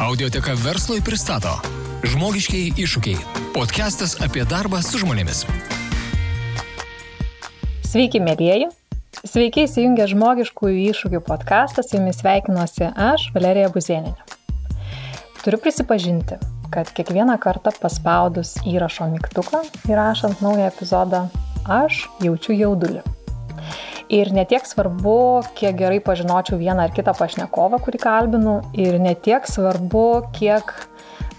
Audioteka verslui pristato Žmogiškiai iššūkiai. Podcastas apie darbą su žmonėmis. Sveiki, mėlyjeji. Sveiki įsijungę žmogiškųjų iššūkių podcastą, su jumis sveikinuosi aš, Valerija Buzieninė. Turiu prisipažinti, kad kiekvieną kartą paspaudus įrašo mygtuką įrašant naują epizodą, aš jaučiu jaudulį. Ir netiek svarbu, kiek gerai pažinočiau vieną ar kitą pašnekovą, kurį kalbinu, ir netiek svarbu, kiek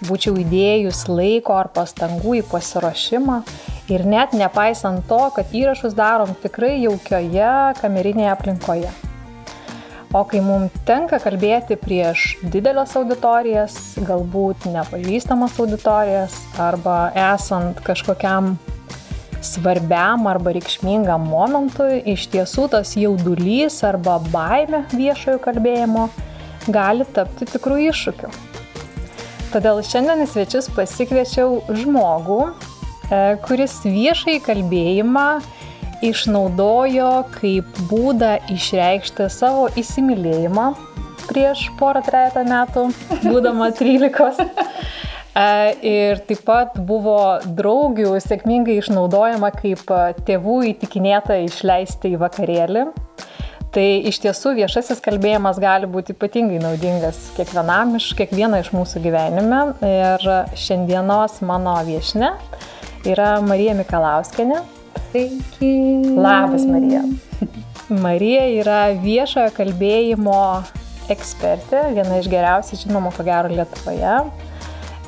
būčiau įdėjus laiko ar pastangų į pasiruošimą. Ir net nepaisant to, kad įrašus darom tikrai jaukioje kamerinėje aplinkoje. O kai mums tenka kalbėti prieš didelės auditorijas, galbūt nepažįstamas auditorijas, arba esant kažkokiam svarbiam arba reikšmingam momentui iš tiesų tas jaudulys arba baime viešojo kalbėjimo gali tapti tikrų iššūkių. Todėl šiandien į svečius pasikviečiau žmogų, e, kuris viešai kalbėjimą išnaudojo kaip būdą išreikšti savo įsimylėjimą prieš porą trejata metų, būdama 13. Ir taip pat buvo draugių sėkmingai išnaudojama kaip tėvų įtikinėta išleisti į vakarėlį. Tai iš tiesų viešasis kalbėjimas gali būti ypatingai naudingas kiekvienam iš kiekvieno iš mūsų gyvenime. Ir šiandienos mano viešne yra Marija Mikalauskenė. Sveiki. Labas, Marija. Marija yra viešojo kalbėjimo ekspertė, viena iš geriausiai žinomų, ko gero, Lietuvoje.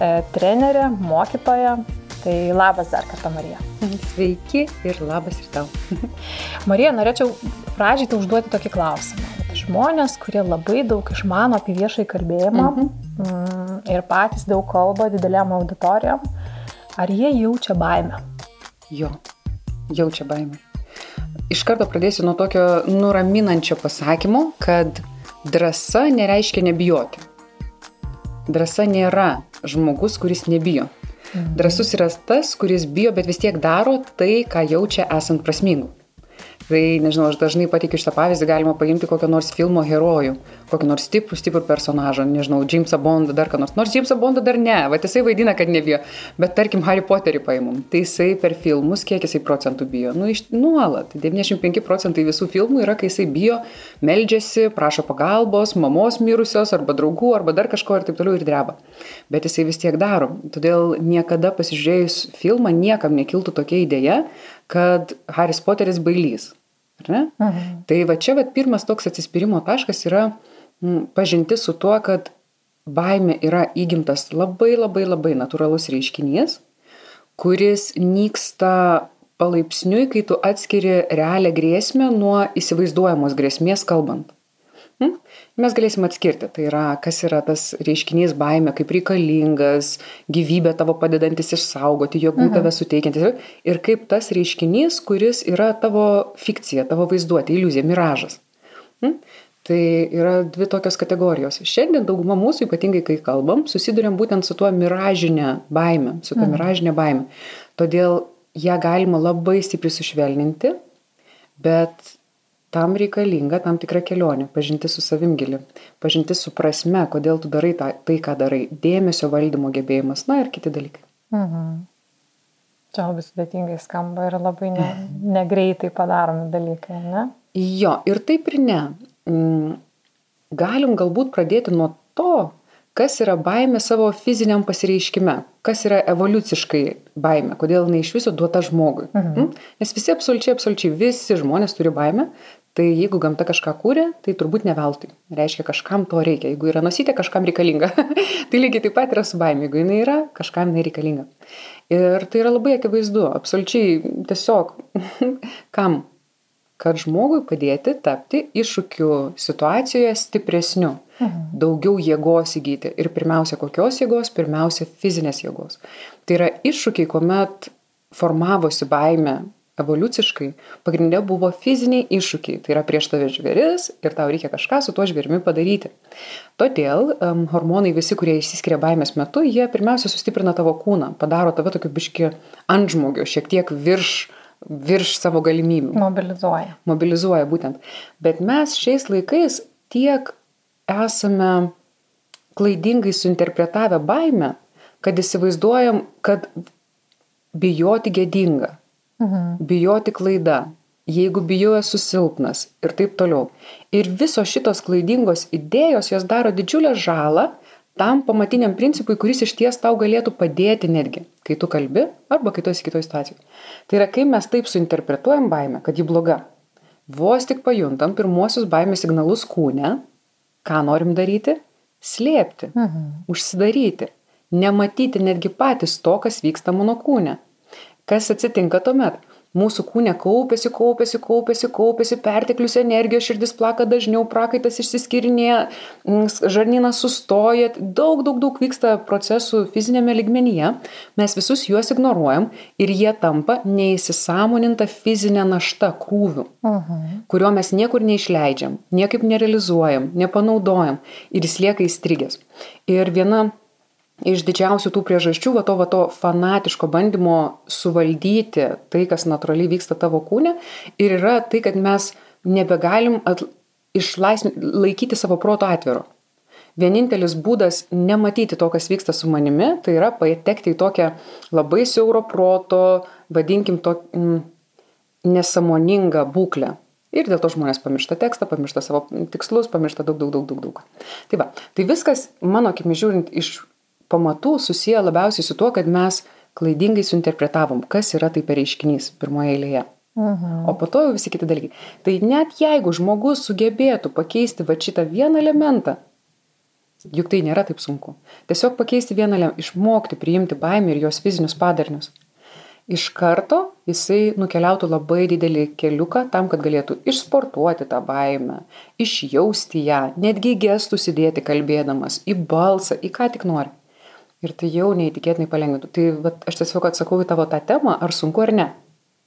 E, trenerė, mokytoja. Tai labas dar kartą, Marija. Sveiki ir labas ir tau. Marija, norėčiau pradžiai tai užduoti tokį klausimą. Žmonės, kurie labai daug išmano apie viešai kalbėjimą mhm. Mm, ir patys daug kalba didelėm auditorijom, ar jie jaučia baimę? Jo, jaučia baimę. Iš karto pradėsiu nuo tokio nuraminančio pasakymo, kad drąsa nereiškia nebijoti. Drąsa nėra žmogus, kuris nebijo. Mhm. Drasus yra tas, kuris bijo, bet vis tiek daro tai, ką jaučia esant prasmingu. Tai, nežinau, aš dažnai patikiu šitą pavyzdį, galima paimti kokio nors filmo herojų, kokį nors stiprų, stiprų personažą, nežinau, Jamesą Bondą, dar ką nors. Nors Jamesą Bondą dar ne, va jisai vaidina, kad nebijo, bet tarkim Harry Potterį paimum. Tai jisai per filmus, kiek jisai procentų bijo? Nu, iš nuolat. 95 procentai visų filmų yra, kai jisai bijo, meldžiasi, prašo pagalbos, mamos mirusios, arba draugų, arba dar kažko ir taip toliau ir dreba. Bet jisai vis tiek daro. Todėl niekada pasižiūrėjus filmą niekam nekiltų tokia idėja, kad Haris Poteris bailys. Mhm. Tai va čia va pirmas toks atsispyrimo taškas yra m, pažinti su tuo, kad baime yra įgimtas labai labai labai natūralus reiškinys, kuris nyksta palaipsniui, kai tu atskiri realią grėsmę nuo įsivaizduojamos grėsmės kalbant. Hm? Mes galėsim atskirti, tai yra, kas yra tas reiškinys baime, kaip reikalingas, gyvybė tavo padedantis išsaugoti, jėgų mhm. tave suteikiantis ir kaip tas reiškinys, kuris yra tavo fikcija, tavo vaizduotė, iliuzija, miražas. Hm? Tai yra dvi tokios kategorijos. Šiandien dauguma mūsų, ypatingai kai kalbam, susidurėm būtent su tuo miražinė baime, su tuo mhm. miražinė baime. Todėl ją galima labai stipriai sušvelninti, bet tam reikalinga tam tikra kelionė, pažinti su savim gili, pažinti su prasme, kodėl tu darai tą, tai, ką darai, dėmesio valdymo gebėjimas, na ir kiti dalykai. Mhm. Čia labai sudėtingai skamba ir labai ne, negreitai padaromi dalykai, ne? Jo, ir taip ir ne. Mm, galim galbūt pradėti nuo to, kas yra baimė savo fiziniam pasireiškime, kas yra evoliuciškai baimė, kodėl jinai iš viso duota žmogui. Mhm. Mm? Nes visi absoliučiai, absoliučiai visi žmonės turi baimę, Tai jeigu gamta kažką kūrė, tai turbūt ne veltui. Reiškia, kažkam to reikia. Jeigu yra nosytė, kažkam reikalinga. tai lygiai taip pat yra su baimė. Jeigu jinai yra, kažkam jinai reikalinga. Ir tai yra labai akivaizdu. Absoliučiai tiesiog kam? Kad žmogui padėti tapti iššūkių situacijoje stipresniu. Mhm. Daugiau jėgos įgyti. Ir pirmiausia, kokios jėgos? Pirmiausia, fizinės jėgos. Tai yra iššūkiai, kuomet formavosi baime evoliuciškai pagrinde buvo fiziniai iššūkiai. Tai yra prieš tave žvėris ir tau reikia kažką su tuo žvėrimi padaryti. Todėl um, hormonai visi, kurie išsiskiria baimės metu, jie pirmiausia sustiprina tavo kūną, padaro tave tokiu biški antžmogio, šiek tiek virš virš savo galimybių. Mobilizuoja. Mobilizuoja būtent. Bet mes šiais laikais tiek esame klaidingai suinterpretavę baimę, kad įsivaizduojam, kad bijoti gėdinga, mhm. bijoti klaida, jeigu bijau esu silpnas ir taip toliau. Ir visos šitos klaidingos idėjos jos daro didžiulę žalą tam pamatiniam principui, kuris iš ties tau galėtų padėti netgi, kai tu kalbi arba kai tu esi kitoje situacijoje. Tai yra, kai mes taip suinterpretuojam baimę, kad ji bloga, vos tik pajuntam pirmuosius baimės signalus kūne, ką norim daryti? Slėpti, mhm. užsidaryti, nematyti netgi patys to, kas vyksta mano kūne. Kas atsitinka tuomet? mūsų kūne kaupiasi, kaupiasi, kaupiasi, kaupiasi, perteklius energijos, širdis plaka dažniau, prakaitas išsiskirinėja, mm, žarnynas sustoja, daug, daug, daug vyksta procesų fizinėme ligmenyje, mes visus juos ignoruojam ir jie tampa neįsisamoninta fizinė našta krūvių, uh mhm. -huh. kurio mes niekur neišleidžiam, niekaip nerealizuojam, nepanaudojam ir jis lieka įstrigęs. Ir viena iš didžiausių tų priežasčių, va to, va to fanatiško bandymo suvaldyti tai, kas natūraliai vyksta tavo kūne ir yra tai, kad mes nebegalim at, išlaisvin, laikyti savo proto atviro. Vienintelis būdas nematyti to, kas vyksta su manimi, tai yra patekti į tokią labai siauro proto, vadinkim, to mm, nesamoningą būklę. Ir dėl to žmonės pamiršta tekstą, pamiršta savo tikslus, pamiršta daug, daug, daug, daug, daug. Tai va, tai viskas, mano akimi žiūrint, iš pamatų susiję labiausiai su tuo, kad mes klaidingai suinterpretavom, kas yra tai per reiškinys pirmoje eilėje. Mhm. O po to jau visi kiti dalykai. Tai net jeigu žmogus sugebėtų pakeisti va šitą vieną elementą, juk tai nėra taip sunku. Tiesiog pakeisti vieną elementą, išmokti priimti baimę ir jos fizinius padarnius. Iš karto jisai nukeliautų labai didelį keliuką tam, kad galėtų išsportuoti tą baimę, išjausti ją, netgi gestų sudėti kalbėdamas, į balsą, į ką tik nori. Ir tai jau neįtikėtinai palengvintų. Tai vat, aš tiesiog atsakau į tavo tą temą, ar sunku ar ne.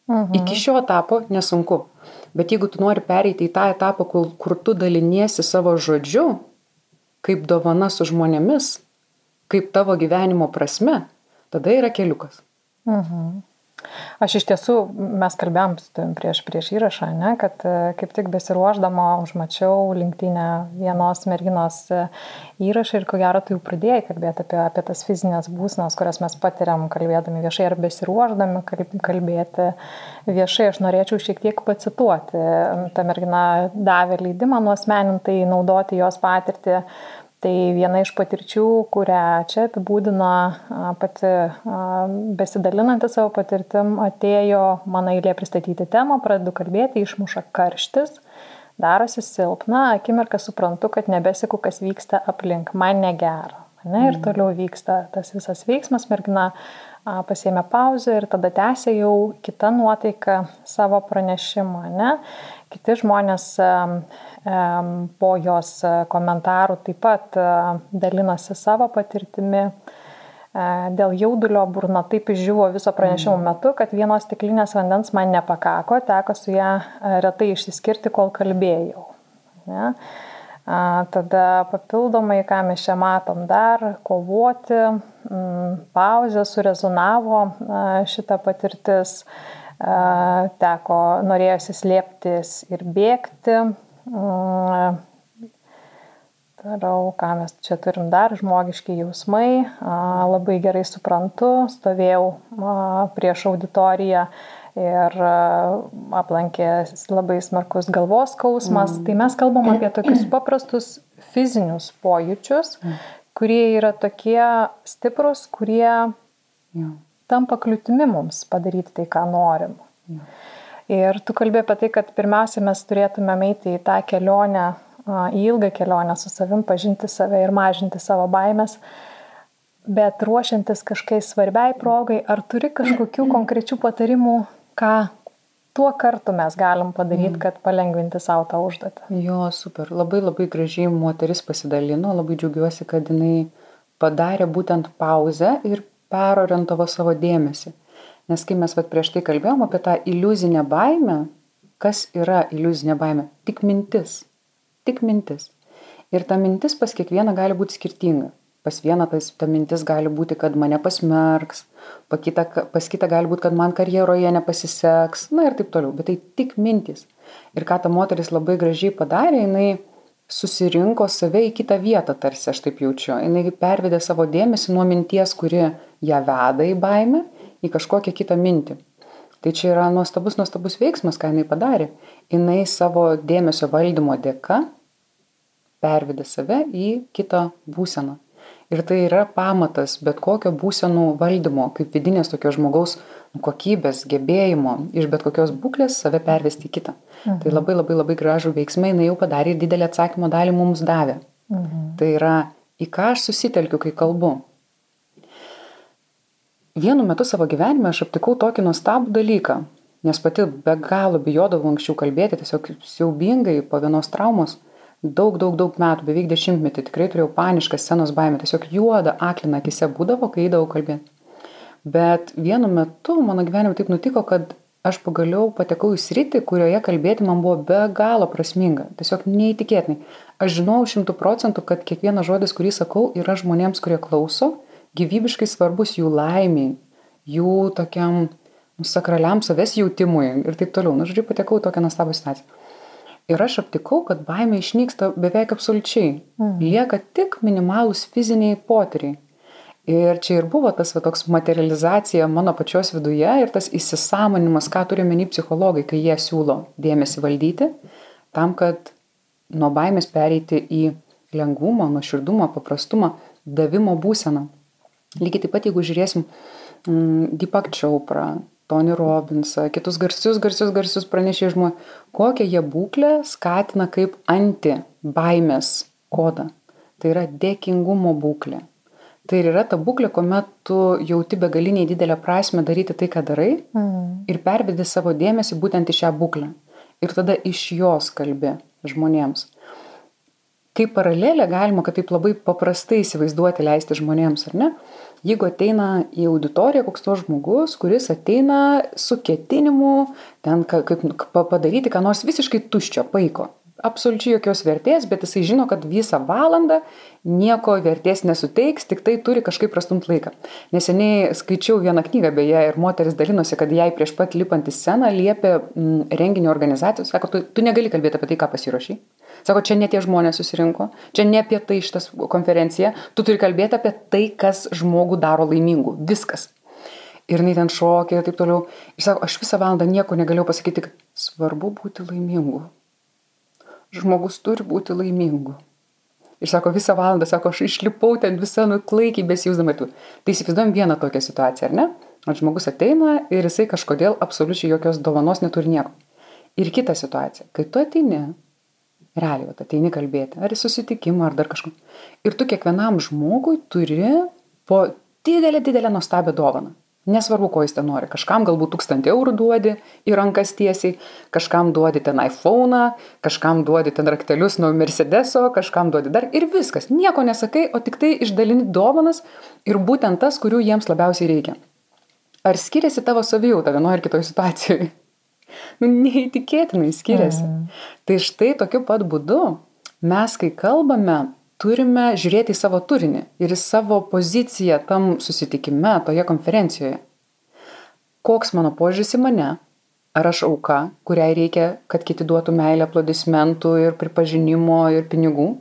Mhm. Iki šio etapo nesunku. Bet jeigu tu nori pereiti į tą etapą, kur, kur tu daliniesi savo žodžiu, kaip dovana su žmonėmis, kaip tavo gyvenimo prasme, tada yra keliukas. Mhm. Aš iš tiesų, mes kalbėjom prieš, prieš įrašą, ne, kad e, kaip tik besiruoždama užmačiau linktinę vienos merginos e, įrašą ir ko gero tu jau pradėjai kalbėti apie, apie tas fizinės būsnas, kurias mes patiriam kalbėdami viešai ar besiruoždami kalbėti viešai. Aš norėčiau šiek tiek pacituoti. Ta mergina davė leidimą nuosmenintai naudoti jos patirtį Tai viena iš patirčių, kurią čia apibūdino pati besidalinanti savo patirtim, atėjo mano eilė pristatyti temą, pradedu kalbėti, išmuša karštis, darosi silpna, akimirką suprantu, kad nebesiku, kas vyksta aplink, man negera. Ne, ir mm. toliau vyksta tas visas veiksmas, mergina pasėmė pauzę ir tada tęsė jau kitą nuotaiką savo pranešimą. Ne? Kiti žmonės po jos e, komentarų taip pat e, dalinosi savo patirtimi. E, dėl jaudulio burna taip išžiūvo viso pranešimo mhm. metu, kad vienos stiklinės vandens man nepakako, teko su ją retai išsiskirti, kol kalbėjau. Ne? Tada papildomai, ką mes čia matom dar, kovoti, pauzė surezonavo šitą patirtis, teko, norėjosi slėptis ir bėgti, Toliau, ką mes čia turim dar, žmogiški jausmai, labai gerai suprantu, stovėjau prieš auditoriją ir aplankė labai smarkus galvos skausmas. Mm. Tai mes kalbam apie tokius paprastus fizinius pojūčius, mm. kurie yra tokie stiprus, kurie mm. Tampa kliūtimi mums padaryti tai, ką norim. Ir tu kalbė apie tai, kad pirmiausia mes turėtume eiti į tą kelionę, į ilgą kelionę su savim, pažinti save ir mažinti savo baimės. Bet ruošiantis kažkai svarbiai progai, ar turi kažkokių konkrečių patarimų, ką tuo kartu mes galim padaryti, mm. kad palengvinti savo tą užduotį? Jo, super. Labai labai gražiai moteris pasidalino, labai džiaugiuosi, kad jinai padarė būtent pauzę ir perorientavo savo dėmesį. Nes kai mes vat prieš tai kalbėjom apie tą iliuzinę baimę, kas yra iliuzinė baimė? Tik mintis. Tik mintis. Ir ta mintis pas kiekvieną gali būti skirtinga. Pas vieną tas, ta mintis gali būti, kad mane pasmerks, pas kitą, pas kitą gali būti, kad man karjeroje nepasiseks, na ir taip toliau. Bet tai tik mintis. Ir ką ta moteris labai gražiai padarė, jinai susirinko save į kitą vietą, tarsi aš taip jaučiu. Jis pervedė savo dėmesį nuo minties, kuri ją veda į baimę, į kažkokią kitą mintį. Tai čia yra nuostabus, nuostabus veiksmas, ką jinai padarė. Jis savo dėmesio valdymo dėka pervedė save į kitą būseną. Ir tai yra pamatas bet kokio būsenų valdymo, kaip vidinės tokio žmogaus kokybės, gebėjimo iš bet kokios būklės save pervesti į kitą. Mhm. Tai labai labai labai gražų veiksmą jinai jau padarė ir didelį atsakymo dalį mums davė. Mhm. Tai yra, į ką aš susitelkiu, kai kalbu. Vienu metu savo gyvenime aš aptikau tokį nuostabų dalyką, nes pati be galo bijodavau anksčiau kalbėti, tiesiog siaubingai po vienos traumos, daug, daug, daug metų, beveik dešimtmetį, tikrai turėjau panišką scenos baimę, tiesiog juoda aklina akise būdavo, kai įdavau kalbėti. Bet vienu metu mano gyvenime taip nutiko, kad aš pagaliau patekau į sritį, kurioje kalbėti man buvo be galo prasminga. Tiesiog neįtikėtinai. Aš žinau šimtų procentų, kad kiekvienas žodis, kurį sakau, yra žmonėms, kurie klauso, gyvybiškai svarbus jų laimiai, jų tokiam nu, sakraliam savęs jautimui ir taip toliau. Na, žodžiu, patekau tokią nuostabią situaciją. Ir aš aptikau, kad baimė išnyksta beveik absoliučiai. Mm. Lieka tik minimalūs fiziniai potyriai ir čia ir buvo tas va toks materializacija mano pačios viduje ir tas įsisąmonimas ką turi omeny psichologai kai jie siūlo dėmesį valdyti tam kad nuo baimės pereiti į lengvumą nuoširdumą paprastumą davimo būseną lygiai taip pat jeigu žiūrėsim mm, Deepak Chopra Tony Robbinsą, kitus garsius, garsius, garsius pranešėjus žmonės, kokią jie būklę skatina kaip anti baimės kodą. Tai yra dėkingumo būklė tai yra ta būklė, kuomet tu jauti begaliniai didelę prasme daryti tai, ką darai mm. ir pervedi savo dėmesį būtent į šią būklę. Ir tada iš jos kalbi žmonėms. Kaip paralelė galima, kad taip labai paprastai įsivaizduoti leisti žmonėms, ar ne? Jeigu ateina į auditoriją koks to žmogus, kuris ateina su ketinimu ten kaip padaryti ką nors visiškai tuščio, paiko, absoliučiai jokios vertės, bet jisai žino, kad visą valandą nieko vertės nesuteiks, tik tai turi kažkaip prastumt laiką. Neseniai skaičiau vieną knygą beje ir moteris dalinosi, kad jai prieš pat lipant į sceną liepė m, mm, renginio organizacijos, sako, tu, tu negali kalbėti apie tai, ką pasiruošiai. Sako, čia ne tie žmonės susirinko, čia ne apie tai šitas konferencija, tu turi kalbėti apie tai, kas žmogų daro laimingu. Viskas. Ir jinai ten šokė ir taip toliau. Ir sako, aš visą valandą nieko negalėjau pasakyti, kad svarbu būti laimingu žmogus turi būti laimingu. Ir sako, visą valandą, sako, aš išlipau ten visą nuklaikiai besijūsdama tu. Tai įsivaizduojam vieną tokią situaciją, ar ne? O žmogus ateina ir jisai kažkodėl absoliučiai jokios dovanos neturi nieko. Ir kita situacija, kai tu ateini, realiai, ateini kalbėti, ar į susitikimą, ar dar kažką. Ir tu kiekvienam žmogui turi po didelę, didelę nuostabią dovaną. Nesvarbu, ko jis ten nori. Kažkam galbūt tūkstantį eurų duodi į rankas tiesiai, kažkam duodi ten iPhone, kažkam duodi ten raktelius nuo Mercedeso, kažkam duodi dar ir viskas. Nieko nesakai, o tik tai išdalini dovanas ir būtent tas, kurių jiems labiausiai reikia. Ar skiriasi tavo savijauta vienoje ar kitoje situacijoje? Nu, neįtikėtinai skiriasi. Mm. Tai štai tokiu pat būdu mes, kai kalbame, turime žiūrėti į savo turinį ir į savo poziciją tam susitikime, toje konferencijoje. Koks mano požiūris į mane? Ar aš auka, kuriai reikia, kad kiti duotų meilę, aplodismentų ir pripažinimo ir pinigų?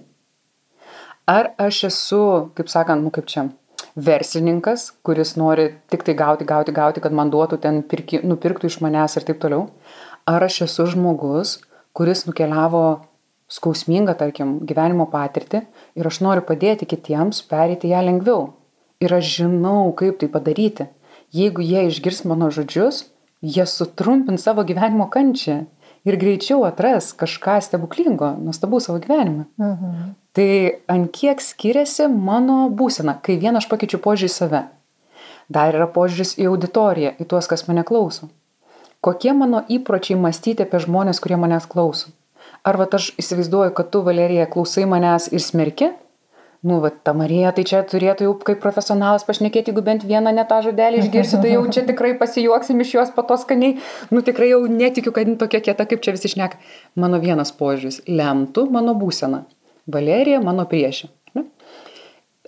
Ar aš esu, kaip sakant, nu kaip čia, verslininkas, kuris nori tik tai gauti, gauti, gauti, kad man duotų ten pirki, nupirktų iš manęs ir taip toliau? Ar aš esu žmogus, kuris nukeliavo skausmingą, tarkim, gyvenimo patirtį ir aš noriu padėti kitiems pereiti ją lengviau. Ir aš žinau, kaip tai padaryti. Jeigu jie išgirs mano žodžius, jie sutrumpins savo gyvenimo kančią ir greičiau atras kažką stebuklingo, nuostabaus savo gyvenime. Mhm. Tai ant kiek skiriasi mano būsena, kai vieną aš pakeičiu požiūrį į save. Dar yra požiūris į auditoriją, į tuos, kas mane klauso. Kokie mano įpročiai mąstyti apie žmonės, kurie manęs klauso ar vat aš įsivaizduoju, kad tu, Valerija, klausai manęs ir smerki? Nu, va, ta Marija, tai čia turėtų jau kaip profesionalas pašnekėti, jeigu bent vieną ne tą žodelį išgirsiu, tai jau čia tikrai pasijuoksim iš jos patoskaniai. Nu, tikrai jau netikiu, kad tokia kieta, kaip čia visi šnek. Mano vienas požiūris - lemtų mano būseną. Valerija mano priešė. Ne?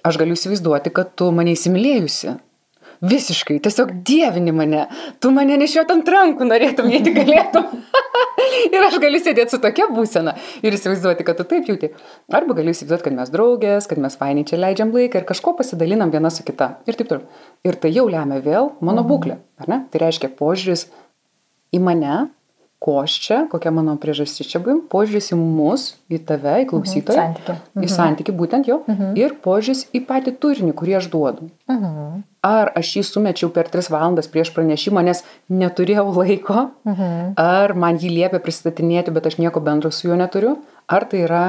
Aš galiu įsivaizduoti, kad tu mane įsimylėjusi. visiškai, tiesiog dievini mane, tu mane nešiot ant rankų norėtum, jei tik galėtum. ir aš galiu sėdėti su tokia būsena ir įsivaizduoti, kad tu taip jauti. Arba galiu įsivaizduoti, kad mes draugės, kad mes fainiai čia leidžiam laiką ir kažko pasidalinam viena su kita. Ir taip toliau. Ir tai jau lemia vėl mano mhm. būklę, ar ne? Tai reiškia požiūris į mane, ko aš čia, kokia mano priežastis čia buvim, požiūris į mus, į tave, į mhm, klausytoją, mhm, santykį. Mhm. į santykį būtent jo, mhm. ir požiūris į patį turinį, kurį aš duodu. Mhm. Ar aš jį sumečiau per tris valandas prieš pranešimą, nes neturėjau laiko, mhm. ar man jį liepia pristatinėti, bet aš nieko bendro su juo neturiu, ar tai yra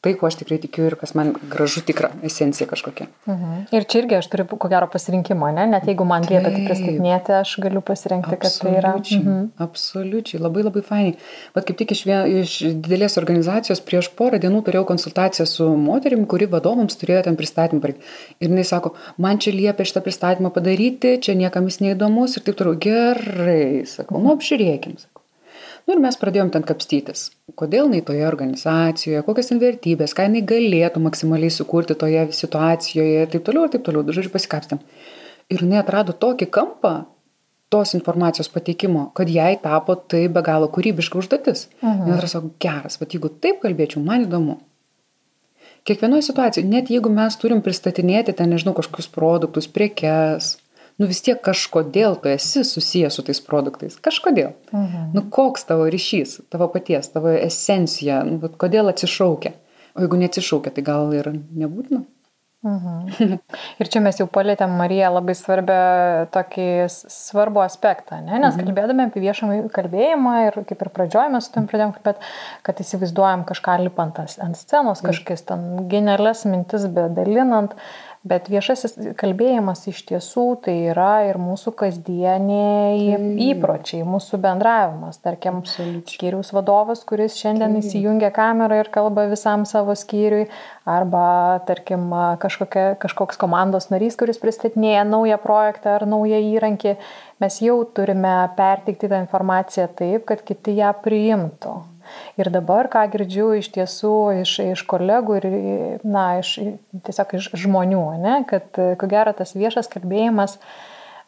tai, kuo aš tikrai tikiu ir kas man gražu tikra esencija kažkokia. Mhm. Ir čia irgi aš turiu ko gero pasirinkimą, ne? net jeigu man liepia tai pristatinėti, aš galiu pasirinkti, kad tai yra. Mhm. Absoliučiai, labai labai fainai. Bet kaip tik iš, vien, iš didelės organizacijos prieš porą dienų turėjau konsultaciją su moterim, kuri vadovams turėjo ten pristatymą. Ir jinai sako, man čia liepia šitą pristatymą padaryti, čia niekam jis neįdomus ir taip toliau. Gerai, sakau, nu apžiūrėkim. Sakau. Nu ir mes pradėjom ten kapstytis. Kodėl jinai toje organizacijoje, kokias ten vertybės, ką jinai galėtų maksimaliai sukurti toje situacijoje ir taip toliau, ir taip toliau, žodžiu pasikapstėm. Ir jinai atrado tokį kampą tos informacijos pateikimo, kad jai tapo tai be galo kūrybiška užduotis. Mhm. Ir aš sakau, geras, bet jeigu taip kalbėčiau, man įdomu. Kiekvienoje situacijoje, net jeigu mes turim pristatinėti ten, nežinau, kažkokius produktus, prekes, nu vis tiek kažkodėl tu esi susijęs su tais produktais. Kažkodėl. Mhm. Nu koks tavo ryšys, tavo paties, tavo esencija, nu, kodėl atsišaukia. O jeigu neatsišaukia, tai gal ir nebūtina. Mhm. Ir čia mes jau palėtėm Mariją labai svarbę tokį svarbų aspektą, ne? nes mhm. kalbėdami apie viešą kalbėjimą ir kaip ir pradžioje mes su tam pradėjom kalbėti, kad įsivaizduojam kažką lipant ant scenos, mhm. kažkokias ten genialias mintis bedalinant, Bet viešasis kalbėjimas iš tiesų tai yra ir mūsų kasdieniai mm. įpročiai, mūsų bendravimas. Tarkim, skyriaus vadovas, kuris šiandien mm. įsijungia kamerą ir kalba visam savo skyriui, arba, tarkim, kažkokia, kažkoks komandos narys, kuris pristatinėja naują projektą ar naują įrankį, mes jau turime perteikti tą informaciją taip, kad kiti ją priimtų. Ir dabar, ką girdžiu iš tiesų iš, iš kolegų ir, na, iš, tiesiog iš žmonių, ne, kad ko gero tas viešas kalbėjimas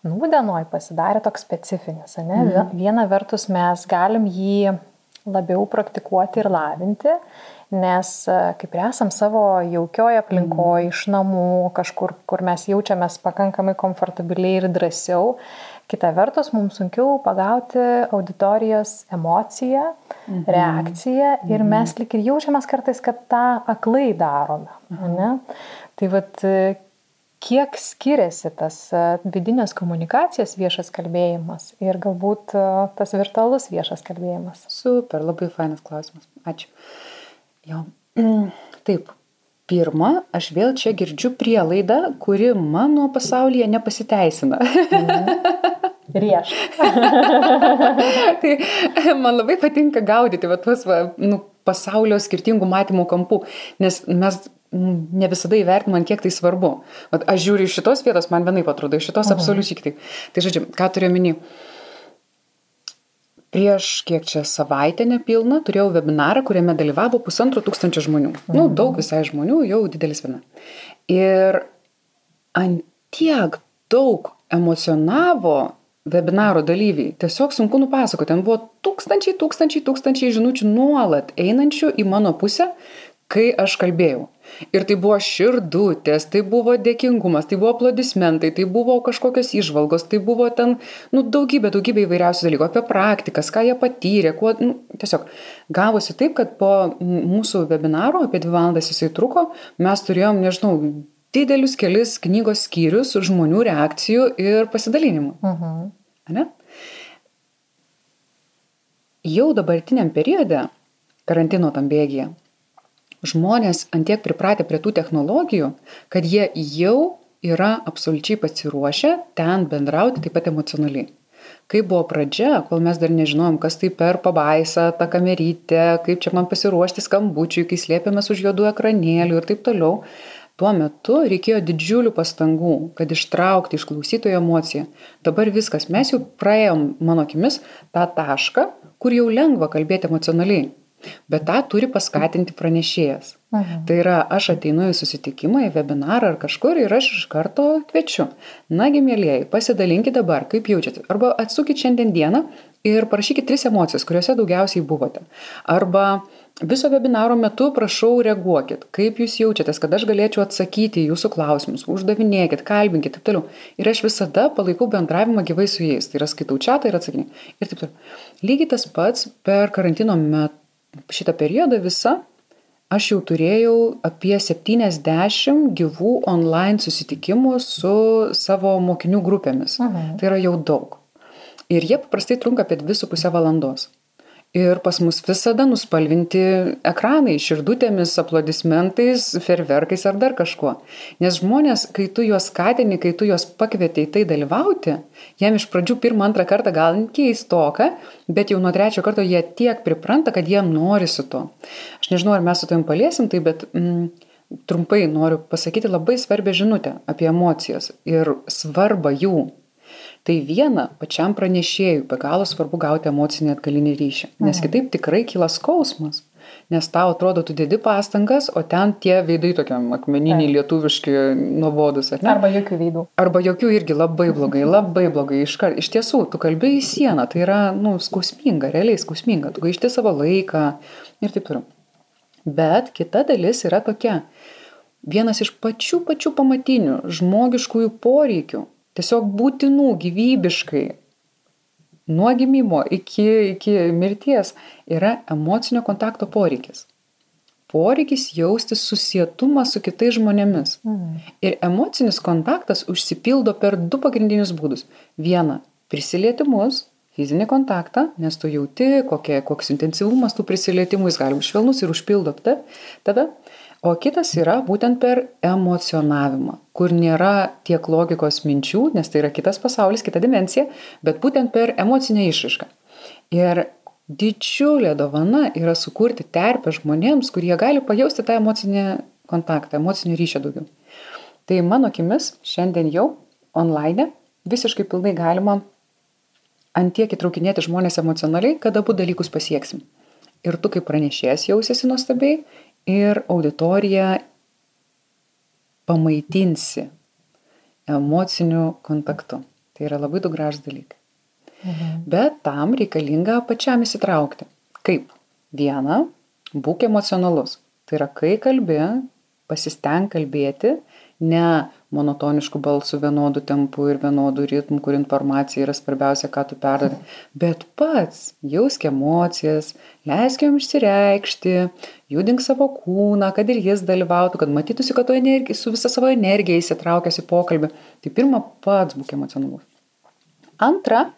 nūdienoj pasidarė toks specifinis. Ne? Mm. Viena vertus mes galim jį labiau praktikuoti ir lavinti, nes kaip ir esam savo jaukioje aplinkoje, mm. iš namų, kažkur, kur mes jaučiamės pakankamai komfortabiliai ir drąsiau, Kita vertus, mums sunkiau pagauti auditorijos emociją, mhm. reakciją ir mhm. mes lik ir jaučiamės kartais, kad tą aklai darome. Mhm. Tai vad, kiek skiriasi tas e, vidinės komunikacijos viešas kalbėjimas ir galbūt e, tas virtualus viešas kalbėjimas? Super, labai fainas klausimas. Ačiū. Jo. Taip, pirma, aš vėl čia girdžiu prielaidą, kuri mano pasaulyje nepasiteisina. Mhm. Rieš. tai man labai patinka gaudyti va, tuos va, nu, pasaulio skirtingų matymų kampų, nes mes ne visada įvertinam, kiek tai svarbu. Vat, aš žiūriu iš šitos vietos, man vienai atrodo, iš šitos absoliučiai kitaip. Tai žodžiu, ką turiu minį? Prieš kiek čia savaitę nepilną turėjau webinarą, kuriame dalyvavo pusantro tūkstančio žmonių. Mhm. Nu, daug visai žmonių, jau didelis viena. Ir ant tiek daug emocionavo webinaro dalyviai. Tiesiog sunku nupasakoti. Ten buvo tūkstančiai, tūkstančiai, tūkstančiai žinučių nuolat einančių į mano pusę, kai aš kalbėjau. Ir tai buvo širdutės, tai buvo dėkingumas, tai buvo aplodismentai, tai buvo kažkokios išvalgos, tai buvo ten, nu, daugybė, daugybė įvairiausių dalykų apie praktikas, ką jie patyrė, kuo, nu, tiesiog gavosi taip, kad po mūsų webinaro, apie dvi valandas jisai truko, mes turėjom, nežinau, didelius kelis knygos skyrius žmonių reakcijų ir pasidalinimų. Mhm. Ne? Jau dabartiniam periode, karantino tam bėgyje, žmonės antiek pripratę prie tų technologijų, kad jie jau yra absoliučiai pasiruošę ten bendrauti taip pat emocionaliai. Kai buvo pradžia, kol mes dar nežinojom, kas tai per pabaisa, ta kamerytė, kaip čia man pasiruošti skambučiui, kai slėpėmės už juodų ekranėlių ir taip toliau, tuo metu reikėjo didžiulių pastangų, kad ištraukti iš klausytojo emociją. Dabar viskas, mes jau praėjom, mano akimis, tą tašką, kur jau lengva kalbėti emocionaliai. Bet tą turi paskatinti pranešėjas. Mhm. Tai yra, aš ateinu į susitikimą, į webinarą ar kažkur ir aš iš karto kviečiu. Nagi, mėlyjeji, pasidalinkite dabar, kaip jaučiate. Arba atsukit šiandien dieną ir parašykit tris emocijas, kuriuose daugiausiai buvote. Arba viso webinaro metu prašau reaguokit, kaip jūs jaučiatės, kad aš galėčiau atsakyti į jūsų klausimus, uždavinėkit, kalbinkit ir taip toliau. Ir aš visada palaikau bendravimą gyvai su jais. Tai yra skaitau čia ir atsakinėjau. Ir taip toliau. Lygiai tas pats per karantino metu šitą periodą visą aš jau turėjau apie 70 gyvų online susitikimų su savo mokinių grupėmis. Aha. Tai yra jau daug. Ir jie paprastai trunka apie 2,5 valandos. Ir pas mus visada nuspalvinti ekranai širdutėmis, aplodismentais, ferverkais ar dar kažkuo. Nes žmonės, kai tu juos skatini, kai tu juos pakvieti į tai dalyvauti, jiem iš pradžių pirmą, antrą kartą gal keistoka, bet jau nuo trečio karto jie tiek pripranta, kad jie nori su to. Aš nežinau, ar mes su tavim paliesim tai, bet mm, trumpai noriu pasakyti labai svarbią žinutę apie emocijas ir svarbą jų Tai viena, pačiam pranešėjui be galo svarbu gauti emocinį atgalinį ryšį, nes mhm. kitaip tikrai kyla skausmas. Nes tau atrodo, tu dedi pastangas, o ten tie veidai tokiam akmeniniai, Taip. lietuviški, nuobodus. Arba jokių veidų. Arba jokių irgi labai blogai, labai blogai. Iš, kar... iš tiesų, tu kalbėjai į sieną, tai yra, nu, skausminga, realiai skausminga. Tu gaišti savo laiką ir taip toliau. Bet kita dalis yra tokia. Vienas iš pačių pačių pamatinių žmogiškųjų poreikių tiesiog būtinų gyvybiškai nuo gimimo iki, iki mirties yra emocinio kontakto poreikis. Poreikis jausti susietumą su kitais žmonėmis. Mhm. Ir emocinis kontaktas užsipildo per du pagrindinius būdus. Viena - prisilietimus, fizinį kontaktą, nes tu jauti, kokie, koks intensyvumas tų prisilietimų, jis gali būti švelnus ir užpildo tada. tada o kitas yra būtent per emocionavimą kur nėra tiek logikos minčių nes tai yra kitas pasaulis kita dimensija bet būtent per emocinę išraišką ir didžiulė dovana yra sukurti terpę žmonėms kurie gali pajausti tą emocinį kontaktą emocinio ryšio daugiau tai mano akimis šiandien jau online visiškai pilnai galima ant tiek įtraukinėti žmonės emocionaliai, kad abu dalykus pasieksim. Ir tu kaip pranešėjas jausiesi nuostabiai ir auditoriją pamaitinsi emociniu kontaktu. Tai yra labai du gražus dalykai. Mhm. Bet tam reikalinga pačiam įsitraukti. Kaip? Viena, būk emocionalus. Tai yra, kai kalbi, pasisteng kalbėti, ne monotonišku balsu, vienodu tempu ir vienodu ritmu, kur informacija yra svarbiausia, ką tu perdari, bet pats jausk emocijas, leisk jom išsireikšti, judink savo kūną, kad ir jis dalyvautų, kad matytųsi, kad tu energija, su visa savo energija įsitraukęs į pokalbį. Tai pirmą pats būk emocionalus. Antra,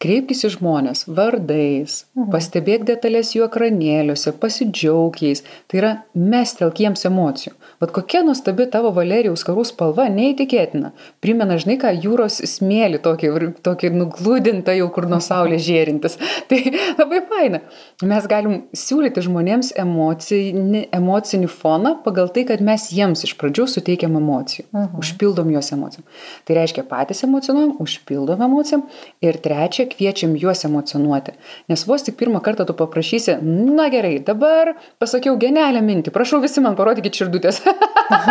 kreipkis į žmones vardais, mhm. pastebėk detalės jų ekranėliuose, pasidžiaug jais. Tai yra mestelk jiems emocijų. Vat kokia nuostabi tavo Valerijaus karų spalva, neįtikėtina. Primena, žinai, ką jūros smėlį tokį, tokį nuglūdintą jau kur nuo saulės žėrintis. Tai labai faina. Mes galim siūlyti žmonėms emocinį, emocinį foną pagal tai, kad mes jiems iš pradžių suteikiam emocijų. Mhm. Užpildom juos emocijom. Tai reiškia patys emocionuojam, užpildom emocijom. Ir trečia, kviečiam juos emocionuoti. Nes vos tik pirmą kartą tu paprašysi, na gerai, dabar pasakiau genialią mintį, prašau visi man parodykit širdutės.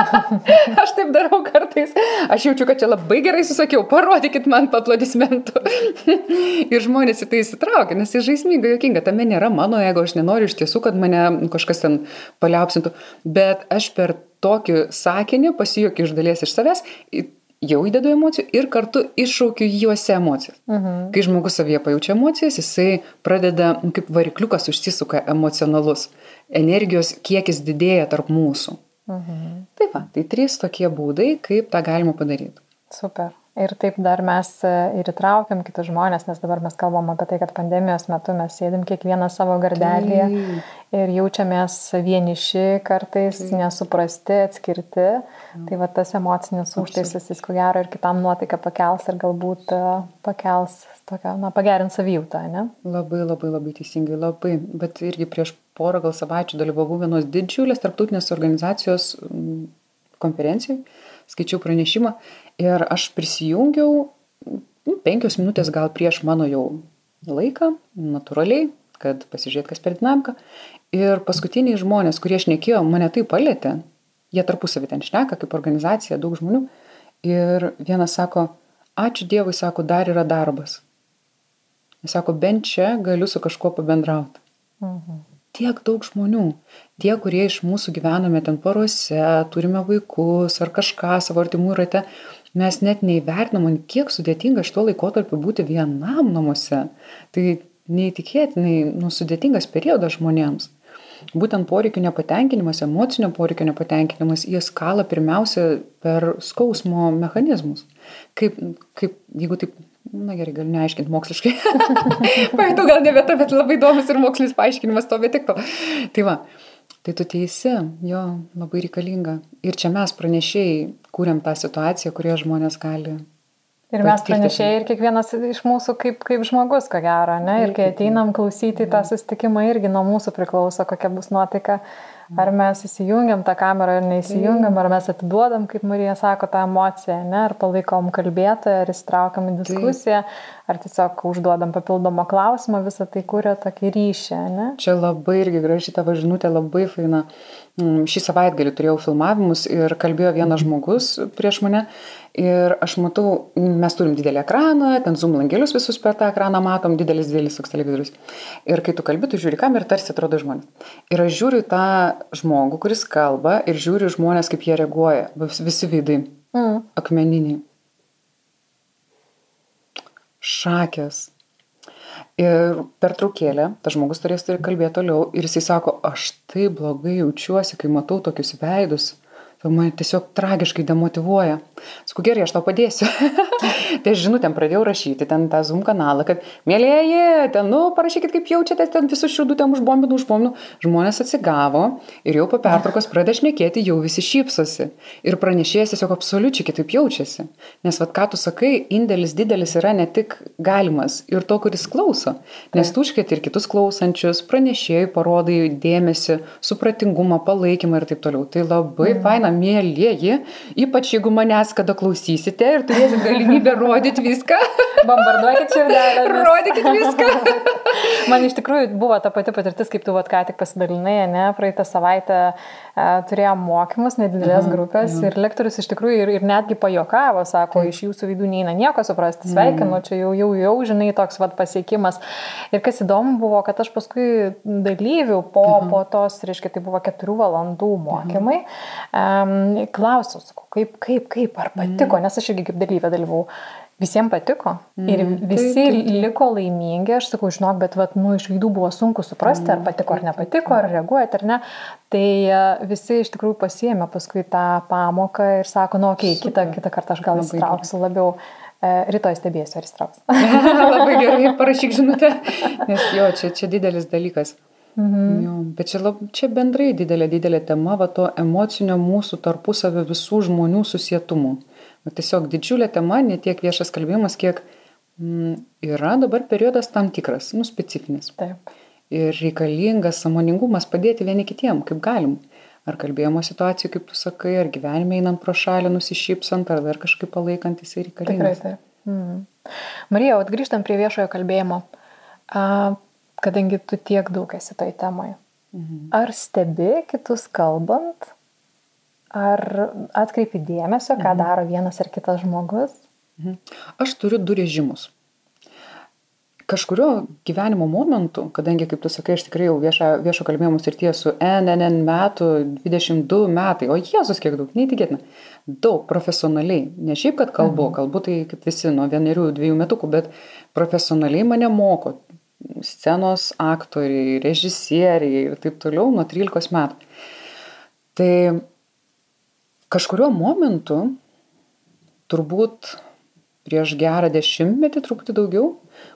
aš taip darau kartais. Aš jaučiu, kad čia labai gerai susakiau, parodykit man paplodismentų. ir žmonės į tai įsitraukia, nes tai žaisminga, jokinga, tame nėra mano ego, aš nenoriu iš tiesų, kad mane kažkas ten paliaupsintų, bet aš per tokį sakinį pasijuokiu iš dalies iš savęs, jau įdedu emocijų ir kartu iššaukiu juose emocijas. Mhm. Kai žmogus savyje pajaučia emocijas, jisai pradeda kaip varikliukas užsisuka emocionalus. Energijos kiekis didėja tarp mūsų. Mhm. Tai va, tai trys tokie būdai, kaip tą galima padaryti. Super. Ir taip dar mes e, ir įtraukiam kitus žmonės, nes dabar mes kalbam apie tai, kad pandemijos metu mes sėdim kiekvieną savo gardelį ir jaučiamės vieniši kartais, taip. nesuprasti, atskirti. Taip. Tai va tas emocinis užtaisas, jis ko gero ir kitam nuotaiką pakels ir galbūt e, pakels tokią, na, pagerins savijautą, ne? Labai, labai, labai teisingai, labai. Bet irgi prieš porą gal savaičių dalyvavau vienos didžiulės tarptautinės organizacijos konferencijai, skaičiau pranešimą Ir aš prisijungiau penkios minutės gal prieš mano jau laiką, natūraliai, kad pasižiūrėt, kas per dinamiką. Ir paskutiniai žmonės, kurie šnekėjo, mane tai palėtė, jie tarpusavį ten šneka, kaip organizacija, daug žmonių. Ir vienas sako, ačiū Dievui, sako, dar yra darbas. Jis sako, bent čia galiu su kažkuo pabendrauti. Mhm. Tiek daug žmonių, tie, kurie iš mūsų gyvename ten porose, turime vaikus ar kažką savo artimų rate, mes net neįvertinam, kiek sudėtinga šituo laikotarpiu būti vienam namuose. Tai neįtikėtinai nusudėtingas periodas žmonėms būtent poreikių nepatenkinimas, emocinio poreikio nepatenkinimas, jis kala pirmiausia per skausmo mechanizmus. Kaip, kaip jeigu taip, na gerai, galiu neaiškinti moksliškai. Pajutau gal ne vieta, bet labai įdomus ir mokslinis paaiškinimas to, bet tik to. Tai va, tai tu teisi, jo, labai reikalinga. Ir čia mes pranešėjai kūrėm tą situaciją, kurioje žmonės gali Ir mes pranešėjai ir kiekvienas iš mūsų kaip, kaip žmogus, ko gero, ne? Ir kai ateinam klausyti tą susitikimą, irgi nuo mūsų priklauso, kokia bus nuotaika. Ar mes įsijungiam tą kamerą ar neįsijungiam, ar mes atiduodam, kaip Marija sako, tą emociją, ne? ar palaikom kalbėtoją, ar įsitraukiam į diskusiją, ar tiesiog užduodam papildomą klausimą, visą tai kuria tokį ryšį. Ne? Čia labai irgi graži tavo žinutė, labai faina. Mm, šį savaitgalį turėjau filmavimus ir kalbėjo vienas žmogus prieš mane Ir aš matau, mes turim didelį ekraną, ten zoom langelius visus per tą ekraną matom, didelis, didelis toks televizorius. Ir kai tu kalbi, tu žiūri kamerą ir tarsi atrodo žmonės. Ir aš žiūriu tą žmogų, kuris kalba ir žiūriu žmonės, kaip jie reaguoja, visi veidai, mm. akmeniniai. Šakės. Ir per traukėlę tas žmogus turės turi kalbėti toliau ir jisai sako, aš taip blogai jaučiuosi, kai matau tokius veidus mane tiesiog tragiškai demotivuoja. Sakau, gerai, aš tau padėsiu. tai aš žinutėm pradėjau rašyti ten tą Zoom kanalą, kad, mėlyjeji, ten, nu, parašykit, kaip jaučiatės, ten visus širdutėm užbombinu, užbombinu. Žmonės atsigavo ir jau po pertraukos pradeda šnekėti, jau visi šypsosi. Ir pranešėjas tiesiog absoliučiai kitaip jaučiasi. Nes, vad, ką tu sakai, indėlis didelis yra ne tik galimas ir to, kuris klauso. Nes tu užkėti ir kitus klausančius, pranešėjai parodai dėmesį, supratingumą, palaikymą ir taip toliau. Tai labai mm. faina, mėlyjeji, ypač jeigu manęs kada klausysite ir turėsit galimybę rodyti viską. Bombarduokit širdelę. Rodykit viską. Man iš tikrųjų buvo ta pati patirtis, kaip tu vat ką tik pasidalinai, ne, praeitą savaitę turėjom mokymus, nedidelės mhm, grupės mhm. ir lektorius iš tikrųjų ir, ir netgi pajokavo, sako, iš jūsų veidų neina nieko suprasti, sveikinu, mhm. čia jau, jau, jau, žinai, toks vat pasiekimas. Ir kas įdomu buvo, kad aš paskui dalyvių po, mhm. po tos, reiškia, tai buvo keturių valandų mokymai, mhm. um, klausiau, sakau, kaip, kaip, kaip, ar patiko, mm. nes aš irgi kaip dalyvė dalyvau. Visiems patiko mm. ir visi taip, taip, taip. liko laimingi, aš sakau, žinok, bet vat, nu, iš veidų buvo sunku suprasti, ar patiko ar nepatiko, ar reaguojate ar ne. Tai e, visi iš tikrųjų pasiemė paskui tą pamoką ir sako, nu, okei, okay, kitą, kitą kartą aš gal įsitrauksiu labiau. E, rytoj stebėsiu, ar įstrauks. Labai gerai, parašyk žinutę, nes jo, čia, čia didelis dalykas. Mhm. Jo, bet čia, lab, čia bendrai didelė, didelė tema, va to emocinio mūsų tarpusavio visų žmonių susietumų. Va, tiesiog didžiulė tema, ne tiek viešas kalbėjimas, kiek mm, yra dabar periodas tam tikras, nu, specifinis. Taip. Ir reikalingas samoningumas padėti vieni kitiem, kaip galim. Ar kalbėjimo situacijų, kaip tu sakai, ar gyvenime einant pro šalį, nusišypsant, ar dar kažkaip palaikant jisai reikalingas. Tikrai taip. Mm. Marija, atgrįžtant prie viešojo kalbėjimo. A, kadangi tu tiek daug esi toj temoje. Mhm. Ar stebi kitus kalbant, ar atkreipi dėmesio, ką mhm. daro vienas ar kitas žmogus? Mhm. Aš turiu du režimus. Kažkurio gyvenimo momentu, kadangi, kaip tu sakai, aš tikrai jau viešo, viešo kalbėjimo srityje su NNN metų, 22 metai, o Jėzus kiek daug, neįtikėtina, daug profesionaliai, ne šiaip, kad kalbu, mhm. kalbu tai kaip visi nuo vienerių, dviejų metukų, bet profesionaliai mane moko, scenos aktoriai, režisieriai ir taip toliau nuo 13 metų. Tai kažkurio momentu, turbūt prieš gerą dešimtmetį, truputį daugiau,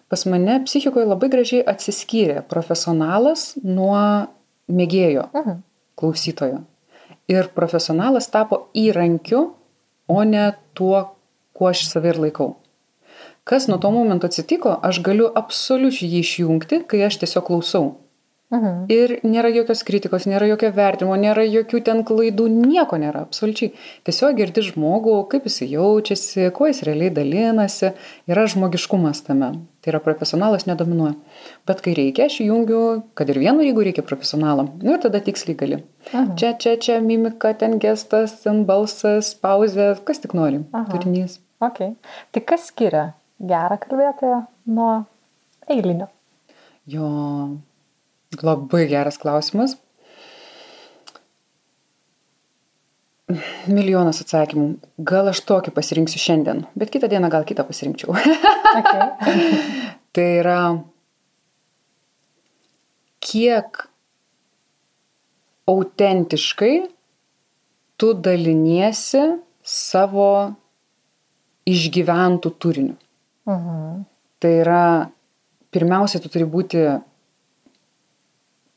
pas mane psichikoje labai gražiai atsiskyrė profesionalas nuo mėgėjo, mhm. klausytojo. Ir profesionalas tapo įrankiu, o ne tuo, kuo aš save ir laikau. Kas nuo to momento atsitiko, aš galiu absoliučiai jį išjungti, kai aš tiesiog klausau. Mhm. Ir nėra jokios kritikos, nėra jokio vertimo, nėra jokių ten klaidų, nieko nėra, absoliučiai. Tiesiog girdi žmogų, kaip jis jaučiasi, kuo jis realiai dalinasi, yra žmogiškumas tame. Tai yra profesionalas nedominuoja. Bet kai reikia, aš jungiu, kad ir vienu, jeigu reikia profesionalą. Nu ir tada tiksliai gali. Aha. Čia, čia, čia, mimika, ten gestas, ten balsas, pauzė, kas tik nori. Aha. Turinys. Okay. Tai kas skiria gerą kalbėtoją nuo eilinio? Jo, Labai geras klausimas. Milijonas atsakymų. Gal aš tokį pasirinksiu šiandien, bet kitą dieną gal kitą pasirinkčiau. Okay. tai yra, kiek autentiškai tu daliniesi savo išgyventų turiniu. Uh mhm. -huh. Tai yra, pirmiausia, tu turi būti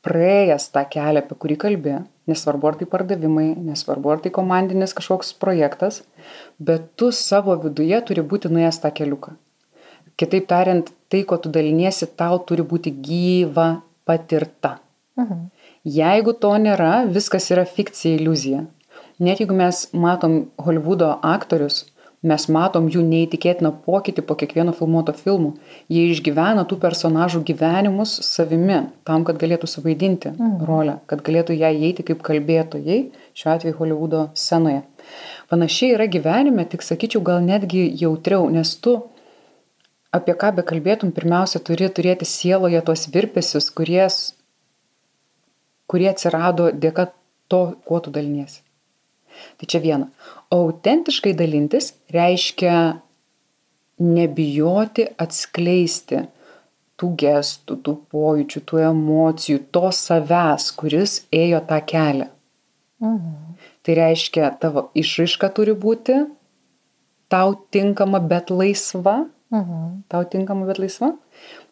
praėjęs tą kelią, apie kurį kalbė, nesvarbu ar tai pardavimai, nesvarbu ar tai komandinis kažkoks projektas, bet tu savo viduje turi būti nuėjęs tą keliuką. Kitaip tariant, tai, ko tu daliniesi, tau turi būti gyva patirta. Mhm. Jeigu to nėra, viskas yra fikcija, iliuzija. Net jeigu mes matom Hollywoodo aktorius, mes matom jų neįtikėtiną pokytį po kiekvieno filmuoto filmo. Jie išgyvena tų personažų gyvenimus savimi, tam, kad galėtų suvaidinti mm. rolę, kad galėtų ją įeiti kaip kalbėtojai, šiuo atveju Hollywoodo scenoje. Panašiai yra gyvenime, tik sakyčiau, gal netgi jautriau, nes tu apie ką be kalbėtum, pirmiausia, turi turėti sieloje tuos virpesius, kurie, kurie atsirado dėka to, kuo tu daliniesi. Tai čia viena. Autentiškai dalintis reiškia nebijoti atskleisti tų gestų, tų pojūčių, tų emocijų, to savęs, kuris ėjo tą kelią. Mhm. Tai reiškia, tavo išraiška turi būti tau tinkama, bet laisva. Mhm. Tau tinkama, bet laisva.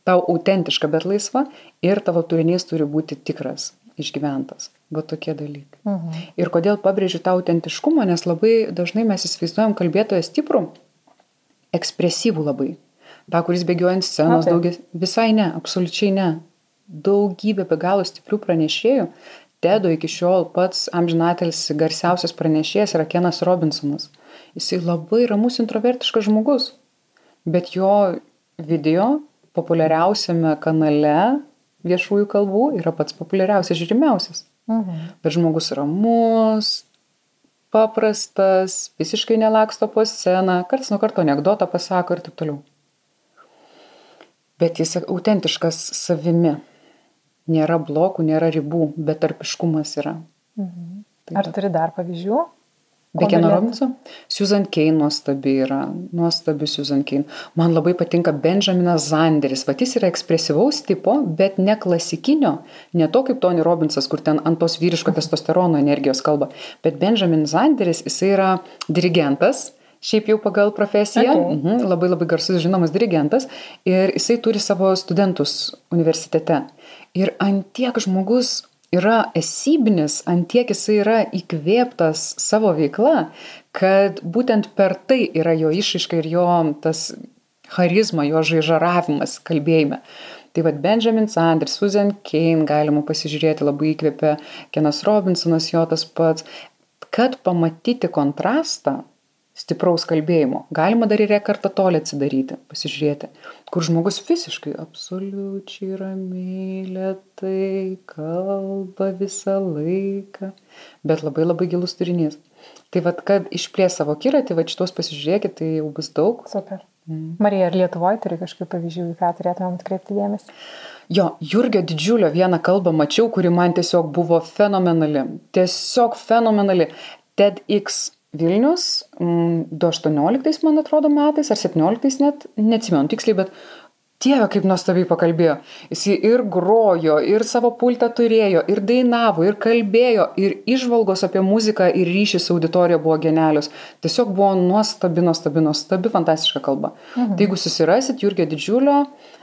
Tau autentiška, bet laisva. Ir tavo turinys turi būti tikras, išgyventas. Va tokie dalykai. Mhm. Ir kodėl pabrėžiu tą autentiškumą, nes labai dažnai mes įsivaizduojam kalbėtoją stiprų, ekspresyvų labai. Ta, kuris bėgioja ant scenos, daugia, visai ne, absoliučiai ne. Daugybė be galo stiprių pranešėjų. Tedo iki šiol pats amžinatelis garsiausias pranešėjas yra Kenas Robinsonas. Jisai labai ramus introvertiškas žmogus, bet jo video populiariausiame kanale viešųjų kalbų yra pats populiariausias, žiūrimiausias. Mhm. Bet žmogus ramus, paprastas, visiškai nelaksto po sceną, karts nuo karto anegdotą pasako ir taip toliau. Bet jis autentiškas savimi. Nėra blokų, nėra ribų, bet tarpiškumas yra. Mhm. Taip, Ar turi dar pavyzdžių? Bekeno Robinso. Susan Kane nuostabi yra, nuostabi Susan Kane. Man labai patinka Benjaminas Zanderis. Vat jis yra ekspresyvaus tipo, bet ne klasikinio, ne to kaip Tony Robinsas, kur ten ant tos vyriško testosterono energijos kalba. Bet Benjamin Zanderis, jisai yra dirigentas, šiaip jau pagal profesiją, okay. mhm, labai labai garsus žinomas dirigentas ir jisai turi savo studentus universitete. Ir antiek žmogus yra esybinis, antiek jisai yra įkvėptas savo veikla, kad būtent per tai yra jo išaiška ir jo tas charizma, jo žaižaravimas kalbėjime. Tai vad Benjamin Sanders, Susan Kane galima pasižiūrėti, labai įkvėpė Kenas Robinsonas, jo tas pats, kad pamatyti kontrastą stipraus kalbėjimo. Galima dar ir rekartą tolį atsidaryti, pasižiūrėti, kur žmogus visiškai absoliučiai ramiai, lietai kalba visą laiką, bet labai labai gilus turinys. Tai vad, kad išplės savo kiratį, vad šitos pasižiūrėkit, tai jau bus daug. Super. Mm. Marija, ar Lietuvoje turi kažkokių pavyzdžių, į ką turėtumėm atkreipti dėmesį? Jo, Jurgio didžiulio vieną kalbą mačiau, kuri man tiesiog buvo fenomenali. Tiesiog fenomenali. TEDx Vilnius 2018, man atrodo, metais, ar 17 net, neatsimenu tiksliai, bet Dieve, kaip nuostabiai pakalbėjo. Jis ir grojo, ir savo pultą turėjo, ir dainavo, ir kalbėjo, ir išvalgos apie muziką ir ryšį su auditorija buvo genialius. Tiesiog buvo nuostabi, nuostabi, nuostabi, fantastiška kalba. Mhm. Tai jeigu susirasit Jurgio didžiulio,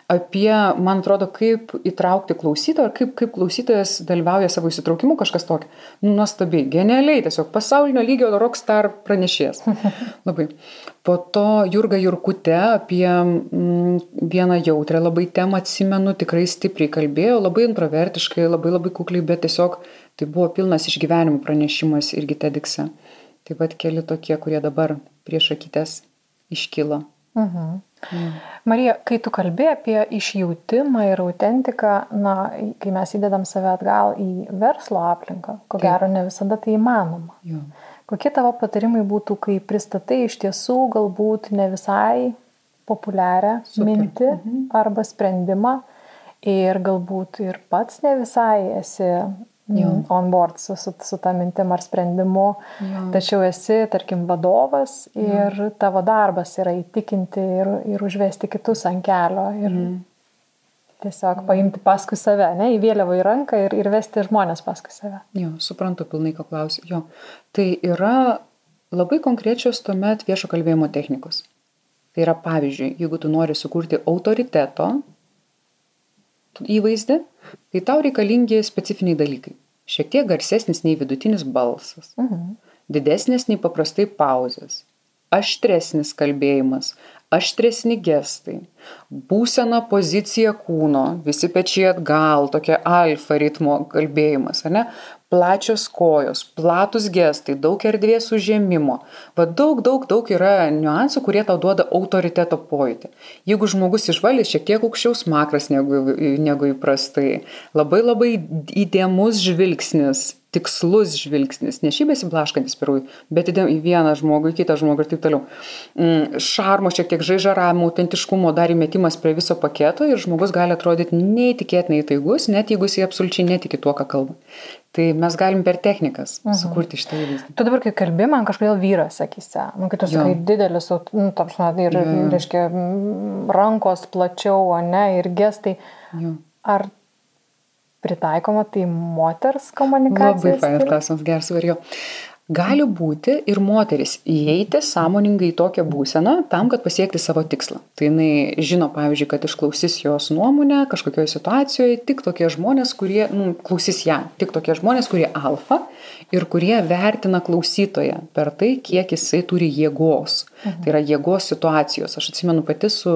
apie, man atrodo, kaip įtraukti klausytoją, kaip, kaip klausytojas dalyvauja savo įsitraukimu, kažkas tokio. Nu, nuostabiai, genialiai, tiesiog pasaulinio lygio rockstar pranešėjas. Labai. Po to Jurga Jurkute apie mm, vieną jautrę labai temą atsimenu, tikrai stipriai kalbėjo, labai introvertiškai, labai labai kukliai, bet tiesiog tai buvo pilnas išgyvenimų pranešimas irgi tedikse. Taip pat keli tokie, kurie dabar prieš akytės iškyla. Mhm. Mm. Marija, kai tu kalbė apie išjautimą ir autentiką, na, kai mes įdedam save atgal į verslo aplinką, ko Taip. gero ne visada tai įmanoma. Jo. Kokie tavo patarimai būtų, kai pristatai iš tiesų galbūt ne visai populiarią Super. mintį mhm. arba sprendimą ir galbūt ir pats ne visai esi jo. on board su, su, su ta mintim ar sprendimu, jo. tačiau esi, tarkim, vadovas ir jo. tavo darbas yra įtikinti ir, ir užvesti kitus ant kelio ir mm. tiesiog paimti paskui save, ne, į vėliavą į ranką ir, ir vesti žmonės paskui save. Jo, suprantu pilnai, ko klausiu. Jo, tai yra labai konkrečios tuomet viešo kalbėjimo technikos. Tai yra pavyzdžiui, jeigu tu nori sukurti autoriteto įvaizdį, tai tau reikalingi specifiniai dalykai. Šiek tiek garsesnis nei vidutinis balsas, mhm. didesnis nei paprastai pauzės, aštresnis kalbėjimas, aštresni gestai, būsena pozicija kūno, visi pečiai atgal, tokia alfa ritmo kalbėjimas, ne? Plačios kojos, platus gestai, daug erdvės užėmimo. Va daug, daug, daug yra niuansų, kurie tau duoda autoriteto pojūtį. Jeigu žmogus išvalys šiek tiek aukščiau smakras negu, negu įprastai, labai labai įdėmus žvilgsnis, tikslus žvilgsnis, ne šį besiblaškantis pirui, bet įdėm į vieną žmogų, į kitą žmogų ir taip toliau. Mm, šarmo, šiek tiek žaižaravimo, autentiškumo dar įmetimas prie viso paketo ir žmogus gali atrodyti neįtikėtinai taigus, net jeigu jis absoliučiai netiki tuo, ką kalba. Tai mes galim per technikas uh mhm. sukurti šitą įvaizdį. Tu dabar, kai kalbi, man kažkodėl vyras akise. Man, kai tu sakai didelis, nu, tapsma, ir, jo. reiškia, rankos plačiau, o ne, ir gestai. Jo. Ar pritaikoma tai moters komunikacijos? Labai fainas klausimas, geras varijo. Gali būti ir moteris įeiti sąmoningai į tokią būseną tam, kad pasiekti savo tikslą. Tai jinai žino, pavyzdžiui, kad išklausys jos nuomonę kažkokioje situacijoje tik tokie žmonės, kurie, nu, klausys ją, tik tokie žmonės, kurie alfa ir kurie vertina klausytoją per tai, kiek jisai turi jėgos. Mhm. Tai yra jėgos situacijos. Aš atsimenu pati su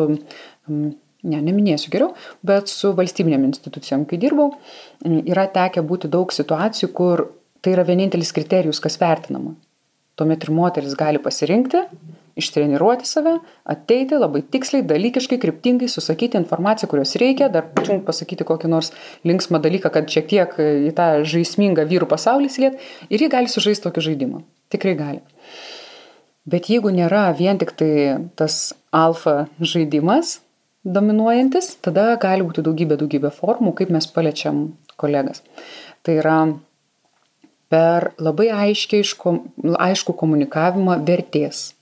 ne, neminėsiu geriau, bet su valstybinėm institucijom, kai dirbau, yra tekę būti daug situacijų, kur Tai yra vienintelis kriterijus, kas vertinama. Tuomet ir moteris gali pasirinkti, ištreniruoti save, ateiti labai tiksliai, dalykiškai, kryptingai, susakyti informaciją, kurios reikia, dar pačiu pasakyti kokį nors linksmą dalyką, kad šiek tiek į tą žaismingą vyrų pasaulį slėt ir jie gali sužaisti tokį žaidimą. Tikrai gali. Bet jeigu nėra vien tik tai tas alfa žaidimas dominuojantis, tada gali būti daugybė, daugybė formų, kaip mes paliečiam kolegas. Tai yra per labai aiškiai, aišku komunikavimą vertės,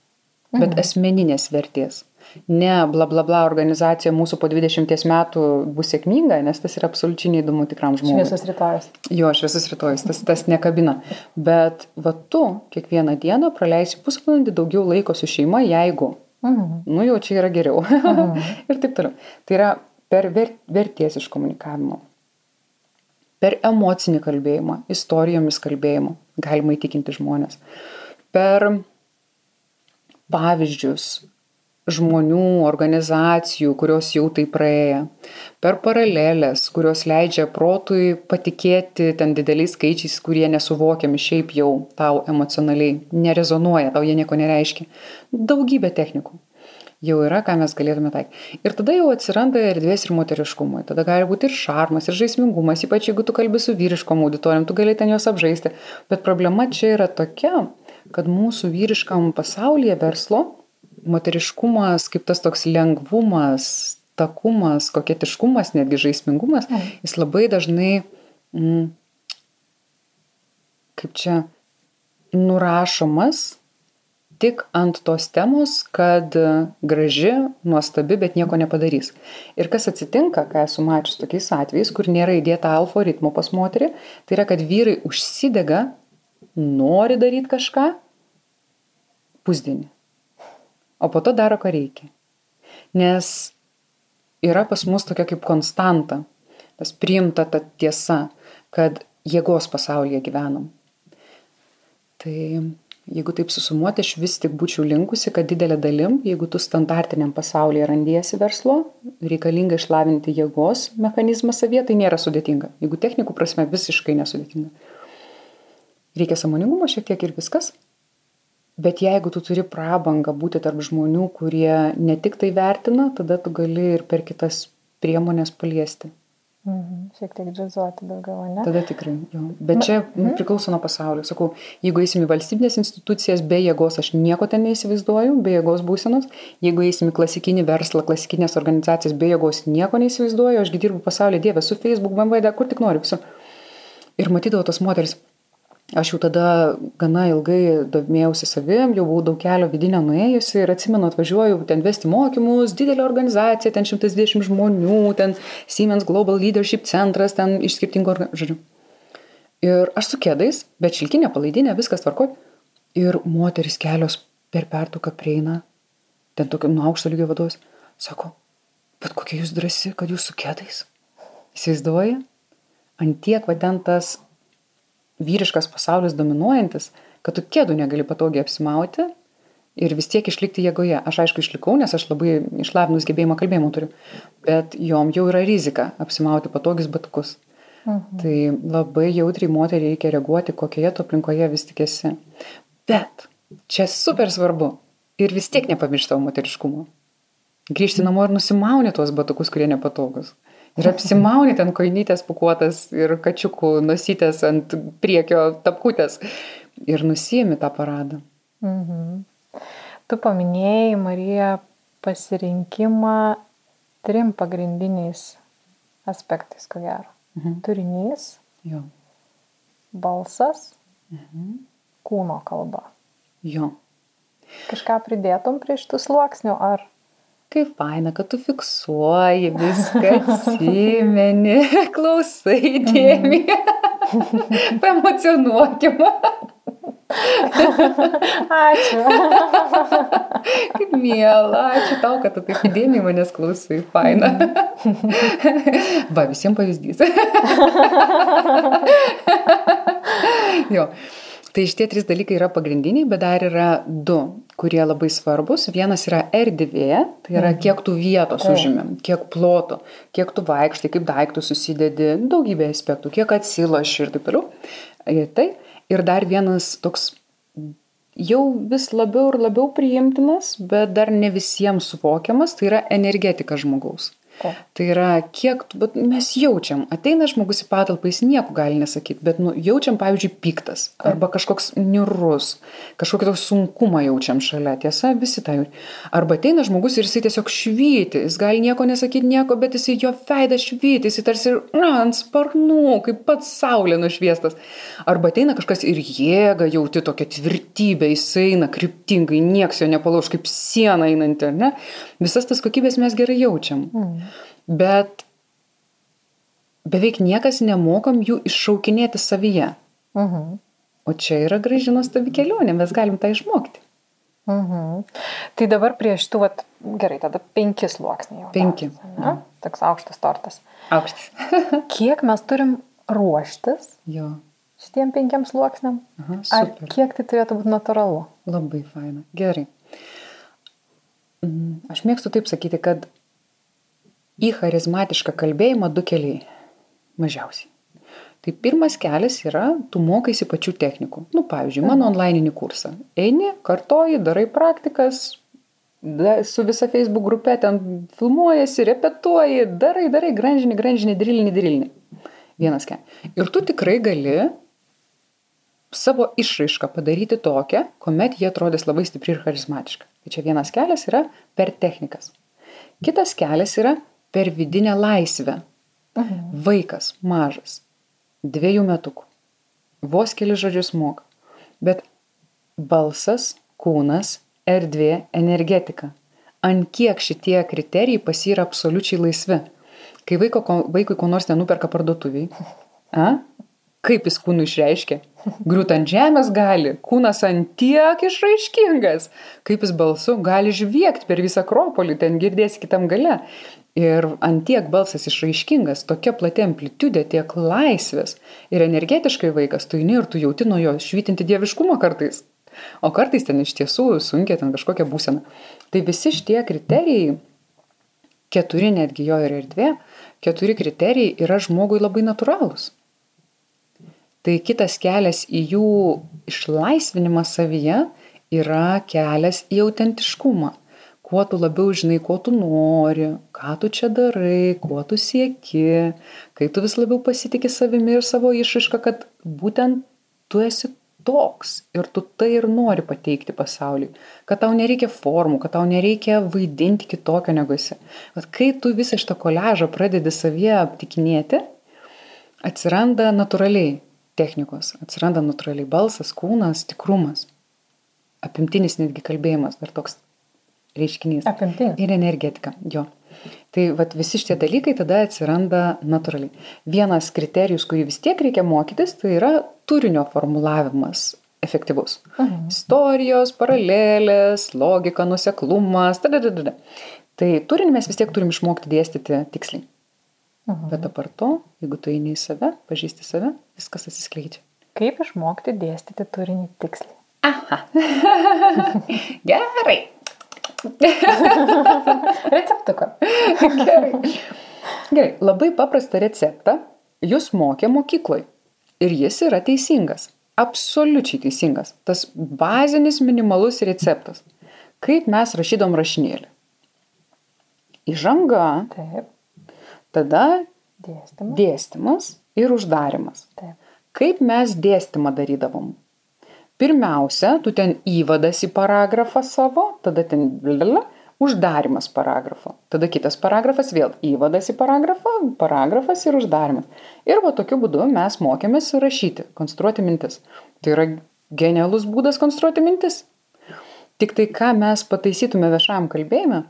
bet mhm. asmeninės vertės. Ne bla bla bla organizacija mūsų po 20 metų bus sėkminga, nes tas yra absoliučiai neįdomu tikram žmogui. Šviesus rytojus. Jo, šviesus rytojus, tas, tas nekabina. Bet va tu kiekvieną dieną praleisi pusvalandį daugiau laiko su šeima, jeigu. Mhm. Nu jau čia yra geriau. Mhm. ir taip toliau. Tai yra per vertės iš komunikavimo per emocinį kalbėjimą, istorijomis kalbėjimą galima įtikinti žmonės, per pavyzdžius žmonių, organizacijų, kurios jau tai praėję, per paralelės, kurios leidžia protui patikėti ten dideliais skaičiais, kurie nesuvokiami šiaip jau tau emocionaliai, nerezonuoja, tau jie nieko nereiškia. Daugybė technikų jau yra, ką mes galėtume taikyti. Ir tada jau atsiranda erdvės ir moteriškumui. Tada gali būti ir šarmas, ir žaismingumas, ypač jeigu tu kalbi su vyriškom auditorijom, tu gali ten juos apžaisti. Bet problema čia yra tokia, kad mūsų vyriškam pasaulyje verslo moteriškumas kaip tas toks lengvumas, takumas, koketiškumas, netgi žaismingumas, mm. jis labai dažnai, mm, kaip čia, nurašomas tik ant tos temos, kad graži, nuostabi, bet nieko nepadarys. Ir kas atsitinka, ką esu mačius tokiais atvejais, kur nėra įdėta alfa ritmo pas moterį, tai yra, kad vyrai užsidega, nori daryti kažką pusdienį, o po to daro, ką reikia. Nes yra pas mus tokia kaip konstanta, tas priimta ta tiesa, kad jėgos pasaulyje gyvenam. Tai jeigu taip susumuoti, aš vis tik būčiau linkusi, kad didelė dalim, jeigu tu standartiniam pasaulyje randiesi verslo, reikalinga išlavinti jėgos mechanizmą savyje, tai nėra sudėtinga. Jeigu technikų prasme visiškai nesudėtinga. Reikia samoningumo šiek tiek ir viskas. Bet jeigu tu turi prabangą būti tarp žmonių, kurie ne tik tai vertina, tada tu gali ir per kitas priemonės paliesti. Mhm. Šiek tiek džiazuoti daugiau, ne? Tada tikrai, jo. Bet čia mhm. priklauso nuo pasaulio. Sakau, jeigu eisim į valstybinės institucijas, be jėgos aš nieko ten neįsivaizduoju, be jėgos būsenos. Jeigu eisim į klasikinį verslą, klasikinės organizacijas, be jėgos nieko neįsivaizduoju, ašgi dirbu pasaulyje Dievę su Facebook, BMWD, kur tik noriu, visur. Ir matydavau tos moteris, aš jau tada gana ilgai domėjausi savim, jau buvau daug kelio vidinio nuėjusi ir atsimenu, atvažiuoju ten vesti mokymus, didelė organizacija, ten 120 žmonių, ten Siemens Global Leadership centras, ten iš skirtingų organizacijų. Ir aš su kėdais, bet šilkinė palaidinė, viskas tvarko. Ir moteris kelios per pertuką prieina, ten tokio nuo aukšto lygio vadovas, sako, bet kokia jūs drasi, kad jūs su kėdais. Įsivaizduoja? Antiek vadentas vyriškas pasaulis dominuojantis, kad tu kėdų negali patogiai apsimauti ir vis tiek išlikti jėgoje. Aš aišku išlikau, nes aš labai išlavinus gebėjimą kalbėjimų turiu, bet jom jau yra rizika apsimauti patogius batukus. Mhm. Tai labai jautriai moteriai reikia reaguoti, kokioje tu aplinkoje vis tik esi. Bet čia super svarbu ir vis tiek nepamiršti tavo moteriškumo. Grįžti namo ir nusimauni tuos batukus, kurie nepatogus. Ir apsimauni ten koinytės pukuotas ir kačiukų nusytės ant priekio tapkutės. Ir nusijimi tą paradą. Mhm. Tu paminėjai, Marija, pasirinkimą trim pagrindiniais aspektais, ko gero. Mhm. Turinys, jo. balsas, Mhm. kūno kalba. Jo. Kažką pridėtum prie šitų sluoksnių, ar Kaip faina, kad tu fiksuoji viską, atsimeni, klausai dėmį, paemocionuokime. Ačiū. Kaip mėla, ačiū tau, kad tu taip įdėmiai manęs klausai, faina. Va, visiems pavyzdys. jo. Tai šitie trys dalykai yra pagrindiniai, bet dar yra du, kurie labai svarbus. Vienas yra erdvė, tai yra kiek tu vietos užimėm, kiek ploto, kiek tu vaikštai, kaip daiktų susidedi, daugybė aspektų, kiek atsiloši ir taip toliau. Ir tai. Ir dar vienas toks jau vis labiau ir labiau priimtinas, bet dar ne visiems suvokiamas, tai yra energetika žmogaus. O. Tai yra, kiek, bet mes jaučiam, ateina žmogus į patalpą, jis nieko gali nesakyti, bet nu, jaučiam, pavyzdžiui, piktas arba kažkoks niurus, kažkokį tokį sunkumą jaučiam šalia, tiesa, visi tai. Arba ateina žmogus ir jisai tiesiog švyti, jis gali nieko nesakyti, nieko, bet jisai jo veidas švyti, jisai tarsi na, ant sparnų, kaip pats saulė nušviestas. Arba ateina kažkas ir jėga jauti tokia tvirtybė, jisai eina kryptingai, nieks jo nepalauž kaip siena einanti, ne? Visas tas kokybės mes gerai jaučiam. Mm. Bet beveik niekas nemokam jų iššaukinėti savyje. Mhm. O čia yra gražinos tavi kelionė, mes galim tą išmokti. Mhm. Tai dabar prie šitų, vat, gerai, tada penki sluoksniai. Penki. gavosi, ane? Toks aukštas tortas. Aukštis. Kiek mes turim ruoštis jo. šitiem penkiem sluoksniam? Aha, Ar super. kiek tai turėtų būti natūralu? Labai faina. Gerai. Mm, Aš mėgstu taip sakyti, kad į charizmatišką kalbėjimą du keliai. Mažiausiai. Tai pirmas kelias yra, tu mokaisi pačių technikų. Nu, pavyzdžiui, mano online'inį kursą. Eini, kartoji, darai praktikas, da, su visa Facebook grupė ten filmuojasi, repetuoji, darai, darai, granžinį, granžinį, drilinį, drilinį. Vienas kelias. Ir tu tikrai gali savo išraišką padaryti tokią, kuomet jie atrodys labai stipri ir charizmatiška. Tai čia vienas kelias yra per technikas. Kitas kelias yra per vidinę laisvę. Mhm. Vaikas mažas, dviejų metukų, vos keli žodžius moka, bet balsas, kūnas, erdvė, energetika. Ant kiek šitie kriterijai pas jį yra absoliučiai laisvi. Kai vaiko, ko- vaikui ko nors nenuperka parduotuviai, a? kaip jis kūnų išreiškia? Griūt ant žemės gali, kūnas ant tiek išraiškingas, kaip jis balsu gali žviegti per visą akropolį, ten girdėsi kitam gale. Ir ant tiek balsas išraiškingas, tokia plati amplitudė, tiek laisvės. Ir energetiškai vaikas, tu eini ir tu jauti nuo jo švytinti dieviškumą kartais. O kartais ten iš tiesų sunkia ten kažkokia būsena. Tai visi šitie kriterijai, keturi netgi jo ir erdvė, keturi kriterijai yra žmogui labai natūralūs. Tai kitas kelias į jų išlaisvinimą savyje yra kelias į autentiškumą. Kuo tu labiau žinai, ko tu nori, ką tu čia darai, kuo tu sieki, kai tu vis labiau pasitikė savimi ir savo išraišką, kad būtent tu esi toks ir tu tai ir nori pateikti pasauliui. Kad tau nereikia formų, kad tau nereikia vaidinti kitokio negu esi. Bet kai tu visą šitą koležą pradedi savyje aptikinėti, atsiranda natūraliai technikos, atsiranda natūraliai balsas, kūnas, tikrumas. Apimtinis netgi kalbėjimas, dar toks reiškinys. Apimtinis. Ir energetika, jo. Tai vat, visi šitie dalykai tada atsiranda natūraliai. Vienas kriterijus, kurį vis tiek reikia mokytis, tai yra turinio formulavimas efektyvus. Mhm. Istorijos, paralelės, logika, nuseklumas. Tadadadada. Tai turinį mes vis tiek turim išmokti dėstyti tiksliai. Mhm. Bet apart to, jeigu tu eini į save, pažįsti save, viskas atsiskleidžia. Kaip išmokti dėstyti turinį tiksliai? Gerai. Receptuką. Gerai. Gerai, labai paprastą receptą jūs mokė mokykloje. Ir jis yra teisingas. Absoliučiai teisingas. Tas bazinis minimalus receptas. Kaip mes rašydom rašinėlį. Įžanga, Taip. tada Dėstymas. dėstymas ir uždarimas. Taip. Kaip mes dėstymą darydavom? Pirmiausia, tu ten įvadas į paragrafą savo, tada ten blablabla, uždarimas paragrafo. Tada kitas paragrafas vėl įvadas į paragrafą, paragrafas ir uždarimas. Ir va tokiu būdu mes mokėmės rašyti, konstruoti mintis. Tai yra genialus būdas konstruoti mintis. Tik tai, ką mes pataisytume viešam kalbėjime,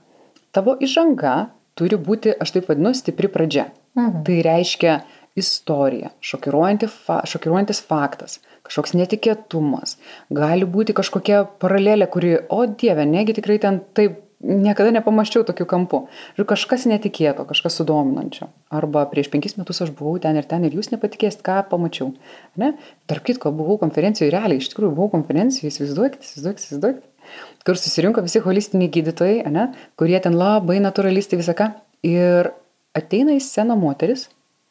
tavo įžanga turi būti, aš taip vadinu, stipri pradžia. Mhm. Tai reiškia istorija, šokiruojanti fa, šokiruojantis faktas, kažkoks netikėtumas, gali būti kažkokia paralelė, kuri, o dieve, negi tikrai ten taip niekada nepamaščiau tokiu kampu. Ir kažkas netikėto, kažkas sudominančio. Arba prieš penkis metus aš buvau ten ir ten ir jūs nepatikėsit, ką pamačiau. Ne? Tarp kitko, buvau konferencijoje, realiai, iš tikrųjų buvau konferencijoje, įsivaizduokit, įsivaizduokit, įsivaizduokit, kur susirinko visi holistiniai gydytojai, ne? kurie ten labai naturalistai visą ką. Ir ateina į sceną moteris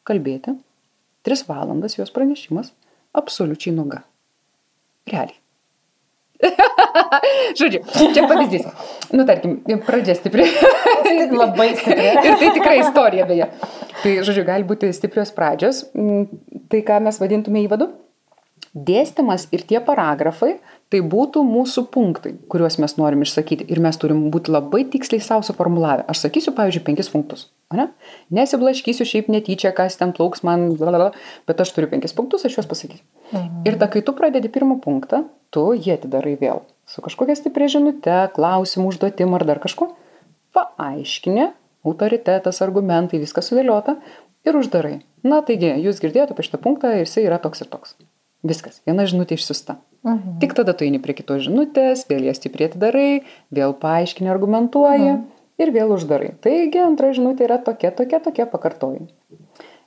kalbėti, tris valandas jos pranešimas, absoliučiai nuoga. Realiai. Žodžiu, čia pavyzdys. Nu, tarkim, pradžia stipri. Labai stipri. Ir tai tikrai istorija beje. Tai, žodžiu, gali būti stiprios pradžios. Tai, ką mes vadintume įvadu. Dėstymas ir tie paragrafai, tai būtų mūsų punktai, kuriuos mes norim išsakyti. Ir mes turim būti labai tiksliai savo suformulavę. Aš sakysiu, pavyzdžiui, penkis punktus. Ne? Nesiblaškysiu šiaip netyčia, kas ten plauks man, blablabla, bet aš turiu penkis punktus, aš juos pasakysiu. Mhm. Ir tada, kai tu pradedi pirmą punktą, tu jį atidarai vėl. Su kažkokia stipria žinute, klausimu, užduotim ar dar kažko. Paaiškinė, autoritetas, argumentai, viskas sudėliota ir uždarai. Na taigi, jūs girdėjote apie šitą punktą ir jisai yra toks ir toks. Viskas, viena žinutė išsiusta. Mhm. Tik tada tu eini prie kitos žinutės, vėl jas stipriai atidarai, vėl paaiškini, argumentuoji ir vėl uždarai. Taigi antra žinutė yra tokia, tokia, tokia, pakartoji.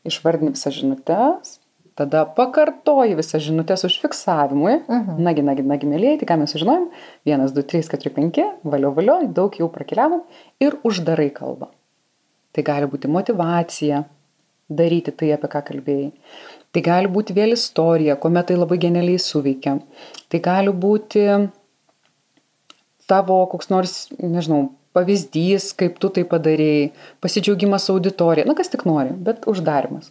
Išvardini visas žinutės, tada pakartoji visas žinutės užfiksavimui. Mhm. Nagi, nagi, nagi, mėlyje, tai ką mes sužinojom? 1, 2, 3, 4, 5, valio, valio, daug jau prakeliavom ir uždarai kalbą. Tai gali būti motivacija daryti tai, apie ką kalbėjai. Tai gali būti vėl istorija, kuomet tai labai genialiai suveikia. Tai gali būti tavo koks nors, nežinau, pavyzdys, kaip tu tai padarėjai, pasidžiaugimas auditorija, na kas tik nori, bet uždarimas.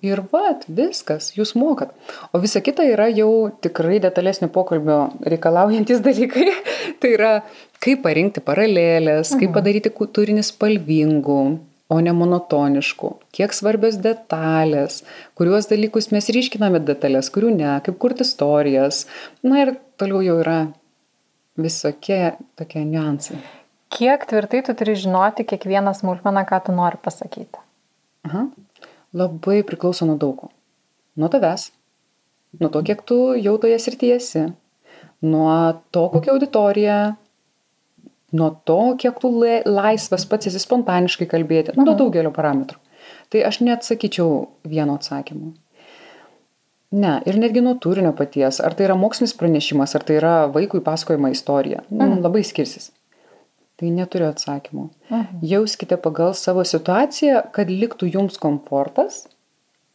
Ir vat, viskas, jūs mokat. O visa kita yra jau tikrai detalesnio pokalbio reikalaujantis dalykai. tai yra, kaip parinkti paralelės, kaip padaryti ku- turinį spalvingų, o ne monotoniškų. Kiek svarbios detalės, kuriuos dalykus mes ryškiname detalės, kurių ne, kaip kurti istorijas. Na ir toliau jau yra visokie tokie niuansai. Kiek tvirtai tu turi žinoti kiekvieną smulkmeną, ką tu nori pasakyti? Aha. Labai priklauso nuo daug ko. Nuo tavęs, nuo to, kiek tu jau toje srityje esi, nuo to, kokia auditorija, nuo to, kiek tu laisvas pats esi spontaniškai kalbėti, nuo daugelio parametrų. Tai aš neatsakyčiau vieno atsakymu. Ne, ir netgi nuo turinio paties, ar tai yra mokslinis pranešimas, ar tai yra vaikui pasakojama istorija, mhm. labai skirsis. Tai neturiu atsakymų. Mhm. Jauskite pagal savo situaciją, kad liktų jums komfortas,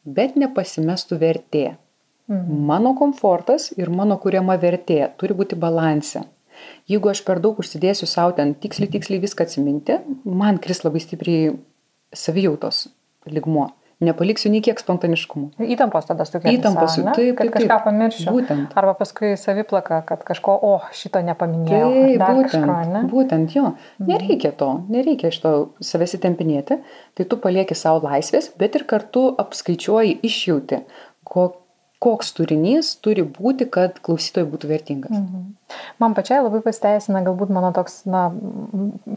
bet nepasimestų vertė. Mhm. Mano komfortas ir mano kuriama vertė turi būti balanse. Jeigu aš per daug užsidėsiu savo ten tiksliai, tiksliai viską atsiminti, man kris labai stipriai savijautos ligmuo nepaliksiu nei kiek spontaniškumo. Įtampos tada sukeliu. Įtampos, taip, taip, kad kažką pamiršiu. Būtent. Arba paskui saviplaka, kad kažko, o, šito nepaminėjau. Taip, būtent, kažko, ne? būtent jo. Mhm. Nereikia to, nereikia iš to savęs įtempinėti, tai tu palieki savo laisvės, bet ir kartu apskaičiuoji, išjauti, koks turinys turi būti, kad klausytojai būtų vertingas. Mhm. Man pačiai labai pasiteisina, galbūt mano toks, na,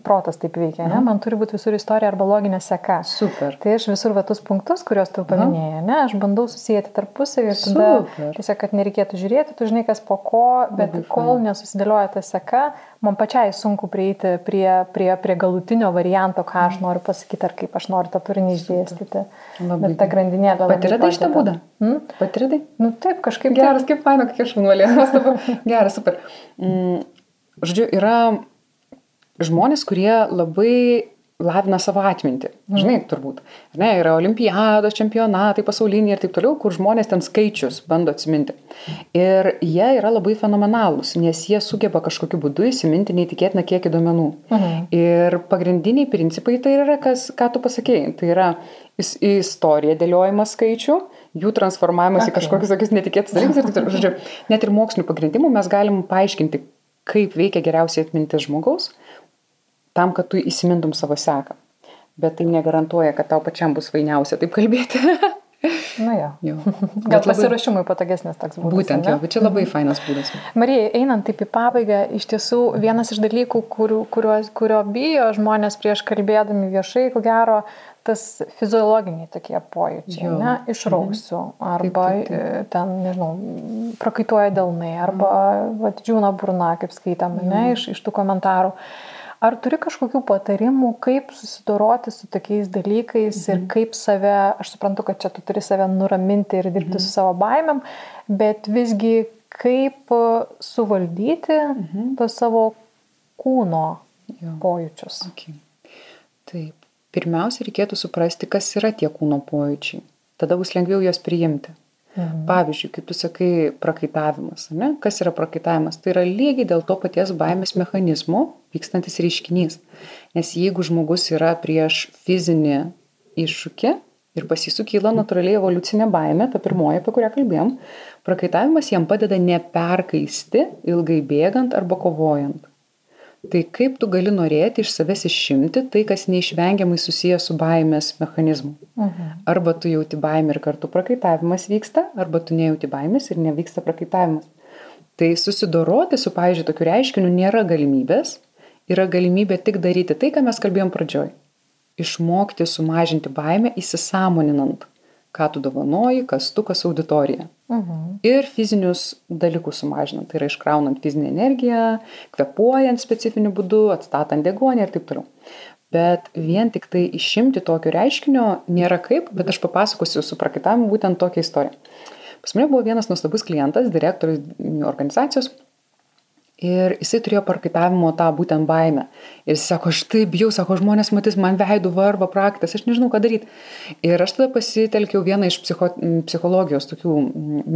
protas taip veikia, ne? Mhm. Man turi būti visur istorija arba loginė seka. Super. Tai aš visur va tus punktus, kuriuos tu paminėjai, ne, aš bandau susijęti tarpusavį ir tada Super. tiesiog, kad nereikėtų žiūrėti, tu žinai, kas po ko, bet labai kol fine. nesusidėlioja ta seka, man pačiai sunku prieiti prie, prie, prie galutinio varianto, ką aš mhm. noriu pasakyti ar kaip aš noriu tą turinį išdėstyti. Labai. Bet ta grandinėlė. Patirdai šitą būdą? Hmm? Patirdai? Nu taip, kažkaip. Geras, kaip faina, kokia šunuolė. Geras, super. Mm, žodžiu, yra žmonės, kurie labai lavina savo atmintį. Mhm. Žinai, turbūt. Ne, yra olimpiados, čempionatai, pasauliniai ir taip toliau, kur žmonės ten skaičius bando atsiminti. Ir jie yra labai fenomenalūs, nes jie sugeba kažkokiu būdu įsiminti neįtikėtiną kiekį duomenų. Mhm. Ir pagrindiniai principai tai yra, kas, ką tu pasakėjai. Tai yra istorija dėliojimas skaičių, jų transformavimas okay. į kažkokius tokius netikėtus dalykus. Ir, taip, žodžiu, net ir mokslinių pagrindimų mes galim paaiškinti, kaip veikia geriausiai atmintis žmogaus, tam, kad tu įsimintum savo seką. Bet tai negarantuoja, kad tau pačiam bus vainiausia taip kalbėti. Na jo. jo. Gal labai... pasirašymui patogesnis toks būdas. Būtent, jo, bet čia labai fainas būdas. Marija, einant taip į pabaigą, iš tiesų vienas iš dalykų, kurio, kurio, kurio bijo žmonės prieš kalbėdami viešai, ko gero, tas fiziologiniai tokie pojūčiai, jo. ne, išrausiu, mhm. arba taip, taip, taip. ten, nežinau, prakaituoja delnai, arba mhm. va, džiūna burna, kaip skaitam, mhm. ne, iš, iš tų komentarų. Ar turi kažkokių patarimų, kaip susidoroti su tokiais dalykais mhm. ir kaip save, aš suprantu, kad čia tu turi save nuraminti ir dirbti mhm. su savo baimėm, bet visgi kaip suvaldyti mhm. tos savo kūno jo. pojūčius. Okay. Taip pirmiausia reikėtų suprasti, kas yra tie kūno pojūčiai. Tada bus lengviau juos priimti. Mhm. Pavyzdžiui, kaip tu sakai, prakaitavimas. Ne? Kas yra prakaitavimas? Tai yra lygiai dėl to paties baimės mechanizmo vykstantis reiškinys. Nes jeigu žmogus yra prieš fizinį iššūkį ir pasisukyla natūraliai evoliucinė baimė, ta pirmoji, apie kurią kalbėjom, prakaitavimas jam padeda neperkaisti ilgai bėgant arba kovojant tai kaip tu gali norėti iš savęs išimti tai, kas neišvengiamai susijęs su baimės mechanizmu. Mhm. Arba tu jauti baimę ir kartu prakaitavimas vyksta, arba tu nejauti baimės ir nevyksta prakaitavimas. Tai susidoroti su, pavyzdžiui, tokiu reiškiniu nėra galimybės, yra galimybė tik daryti tai, ką mes kalbėjom pradžioj. Išmokti sumažinti baimę įsisamoninant ką tu dovanoji, kas tu, kas auditorija. Mhm. Ir fizinius dalykus sumažinant, tai yra iškraunant fizinę energiją, kvepuojant specifiniu būdu, atstatant degonį ir taip toliau. Bet vien tik tai išimti tokio reiškinio nėra kaip, bet aš papasakosiu su prakitavimu būtent tokią istoriją. Pas mane buvo vienas nuostabus klientas, direktorius organizacijos, Ir jisai turėjo parkaitavimo tą būtent baimę. Ir jis sako, aš taip bijau, sako, žmonės matys man veidų varva praktas, aš nežinau, ką daryti. Ir aš tada pasitelkiau vieną iš psicho, psichologijos tokių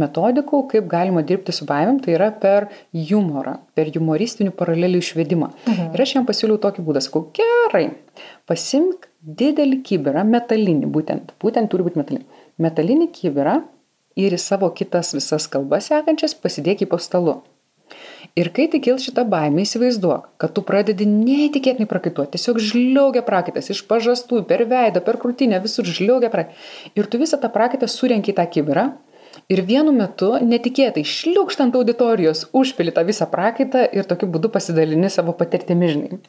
metodikų, kaip galima dirbti su baimėm, tai yra per humorą, per humoristinių paralelių išvedimą. Mhm. Ir aš jam pasiūliau tokį būdą, sakau, gerai, pasimk didelį kibirą, metalinį būtent, būtent turi būti metalinį. Metalinį kibirą ir į savo kitas visas kalbas sekančias pasidėk į po stalu. Ir kai tik kils šitą baimę, įsivaizduok, kad tu pradedi neįtikėtinai prakaituoti, tiesiog žliaugia prakaitas iš pažastų, per veidą, per krūtinę, visur žliaugia prakaitas. Ir tu visą tą prakaitą surenki tą kibirą ir vienu metu netikėtai šliukštant auditorijos užpili tą visą prakaitą ir tokiu būdu pasidalini savo patirtimi žinai.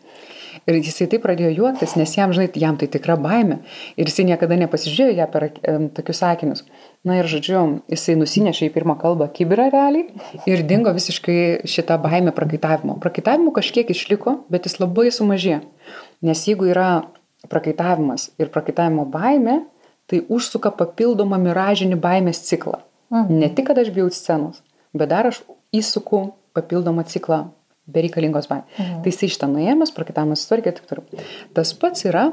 Ir jisai taip pradėjo juoktis, nes jam, žinai, jam tai tikra baime. Ir jisai niekada nepasižiūrėjo ją per um, tokius sakinius. Na ir žodžiu, jisai nusinešė į pirmą kalbą kibirą realiai ir dingo visiškai šitą baimę prakaitavimo. Prakaitavimo kažkiek išliko, bet jis labai sumažėjo. Nes jeigu yra prakaitavimas ir prakaitavimo baime, tai užsuka papildomą miražinį baimės ciklą. Mhm. Ne tik, kad aš bijau scenos, bet dar aš įsuku papildomą ciklą bereikalingos baimės. Mhm. Tai jisai šitą nuėmęs, prakaitavimas sutvarkė ir taip toliau. Tas pats yra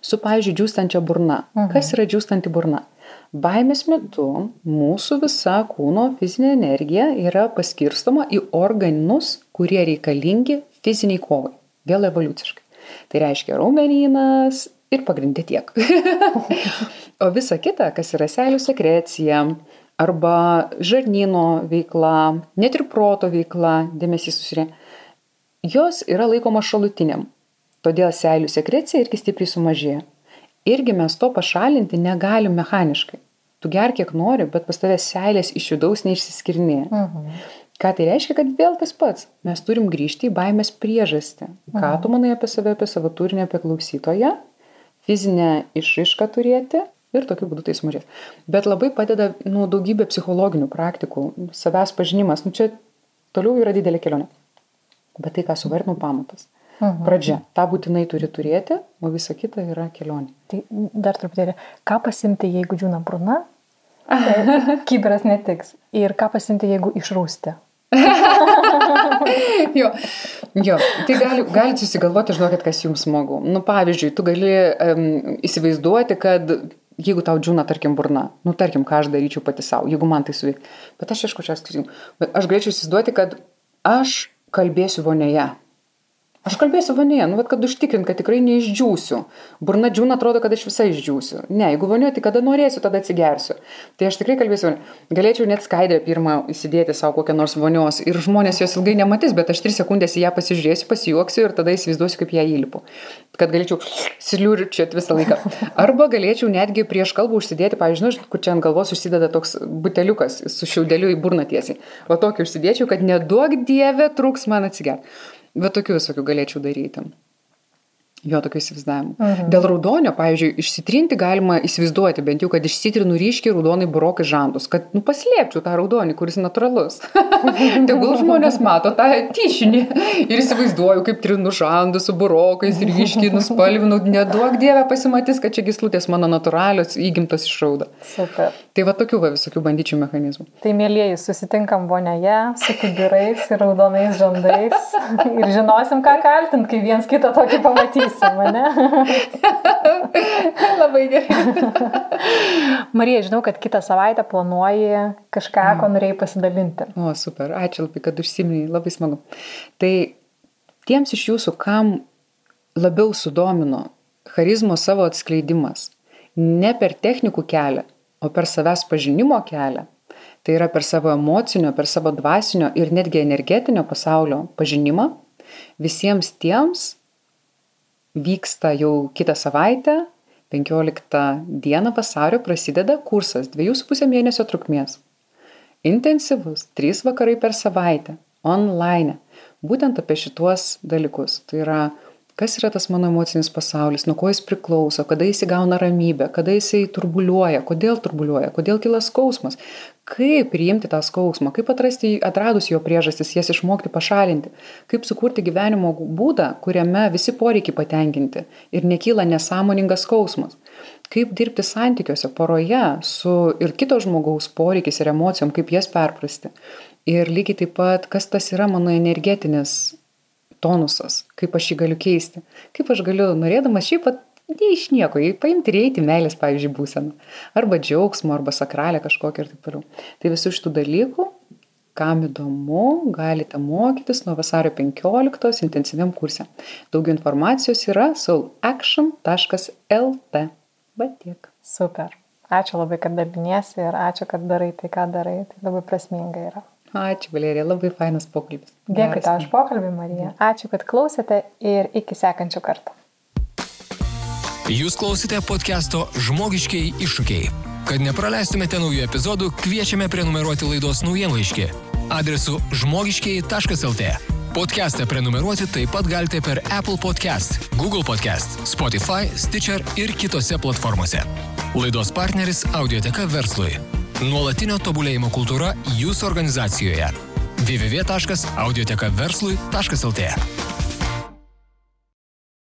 su, pavyzdžiui, džiūstančia burna. Mhm. Kas yra džiūstanti burna? Baimės metu mūsų visa kūno fizinė energija yra paskirstoma į organus, kurie reikalingi fiziniai kovai. Vėl evoliuciškai. Tai reiškia raumenynas ir pagrindė tiek. o visa kita, kas yra seilių sekrecija, arba žarnyno veikla, net ir proto veikla, dėmesys susirė, jos yra laikoma šalutiniam. Todėl seilių sekrecija irgi stipriai sumažėja. Irgi mes to pašalinti negalim mechaniškai. Tu ger kiek nori, bet pas tavęs seilės iš vidaus neišsiskirnėja. Mhm. Ką tai reiškia, kad vėl tas pats. Mes turim grįžti į baimės priežastį. Mhm. Ką tu manai apie save, apie savo turinį, apie klausytoją, fizinę išraišką turėti ir tokiu būdu tai sumažės. Bet labai padeda nu, daugybė psichologinių praktikų, savęs pažinimas, nu, čia toliau yra didelė kelionė. Bet tai, ką suvardinau, pamatas. Mhm. Pradžia. Ta būtinai turi turėti, o visa kita yra kelionė. Tai dar truputėlį, ką pasimti, jeigu džiūna bruna? Kiberas netiks. Ir ką pasimti, jeigu išrūsti? jo, jo, tai gali, galite susigalvoti, žinokit, kas jums smagu. Nu, pavyzdžiui, tu gali um, įsivaizduoti, kad jeigu tau džiūna, tarkim, burna, nu, tarkim, ką aš daryčiau pati savo, jeigu man tai suveik. Bet aš bet aš galėčiau įsivaizduoti, kad aš kalbėsiu vonėje. Aš kalbėsiu vanėje, nu, kad užtikrint, kad tikrai neišdžiūsiu. Burna džiūna atrodo, kad aš visai išdžiūsiu. Ne, jeigu vanioje, tai kada norėsiu, tada atsigersiu. Tai aš tikrai kalbėsiu vanioje. Galėčiau net skaidrę pirmą įsidėti savo kokią nors vonios ir žmonės jos ilgai nematys, bet aš tris sekundės į ją pasižiūrėsiu, pasijuoksiu ir tada įsivaizduosiu, kaip ją įlipu. Kad galėčiau sliurčiat visą laiką. Arba galėčiau netgi prieš kalbą užsidėti, pavyzdžiui, nu, kur čia ant galvos užsideda toks buteliukas su šiaudeliu į burną tiesiai. Va tokį užsidėčiau, kad neduok dievė truks man atsigerti. Bet tokių visokių galėčiau daryti. Jo tokio įsivaizdavimo. Mhm. Dėl raudonio, pavyzdžiui, išsitrinti galima įsivaizduoti, bent jau, kad išsitrinu ryškiai raudonai burokai žandus, kad, nu, paslėpčiau tą raudonį, kuris natūralus. Tegul žmonės mato tą tyšinį ir įsivaizduoju, kaip trinu žandus su burokais ir ryškiai nuspalvinu, neduok dievę pasimatys, kad čia gislutės mano natūralios įgimtos iš raudo. Super. Tai va tokių va visokių bandyčių mechanizmų. Tai mėlyjeji, susitinkam vonėje su kibirais ir raudonais žandais ir žinosim, ką kaltinti, kai viens kitą tokį pamatys su mane. Labai gerai. Marija, žinau, kad kitą savaitę planuoji kažką, ko mm. norėjai pasidalinti. O, super, ačiū labai, kad užsiminiai, labai smagu. Tai tiems iš jūsų, kam labiau sudomino charizmo savo atskleidimas, ne per technikų kelią, o per savęs pažinimo kelią, tai yra per savo emocinio, per savo dvasinio ir netgi energetinio pasaulio pažinimą, visiems tiems vyksta jau kitą savaitę, 15 dieną vasario prasideda kursas 2,5 mėnesio trukmės. Intensyvus, 3 vakarai per savaitę, online, būtent apie šituos dalykus. Tai yra kas yra tas mano emocinis pasaulis, nuo ko jis priklauso, kada jis įgauna ramybę, kada jisai turbuliuoja, kodėl turbuliuoja, kodėl kila skausmas, kaip priimti tą skausmą, kaip atrasti, atradus jo priežastis, jas išmokti pašalinti, kaip sukurti gyvenimo būdą, kuriame visi poreikiai patenkinti ir nekyla nesąmoningas skausmas, kaip dirbti santykiuose poroje su ir kito žmogaus poreikiais ir emocijom, kaip jas perprasti. Ir lygiai taip pat, kas tas yra mano energetinis tonusas, kaip aš jį galiu keisti, kaip aš galiu, norėdamas šiaip pat ne iš nieko, paimti ir eiti meilės, pavyzdžiui, būseną, arba džiaugsmo, arba sakralę kažkokią ir taip toliau. Tai visų šitų dalykų, kam įdomu, galite mokytis nuo vasario 15 intensyviam kursė. Daugiau informacijos yra soulaction.lt. Va tiek. Super. Ačiū labai, kad daliniesi ir ačiū, kad darai tai, ką darai. Tai labai prasminga yra. Ačiū, Valerija, labai fainas pokalbis. Dėkui tau už pokalbį, Marija. Ačiū, kad klausėte ir iki sekančių kartų. Jūs klausite podcast'o Žmogiškiai iššūkiai. Kad nepraleistumėte naujų epizodų, kviečiame prenumeruoti laidos naujienlaiškį adresu žmogiškiai.lt. Podcast'ą prenumeruoti taip pat galite per Apple Podcast, Google Podcast, Spotify, Stitcher ir kitose platformose. Laidos partneris - Audioteka verslui. Nuolatinio tobulėjimo kultūra jūsų organizacijoje. www.audiotekaverslui.lt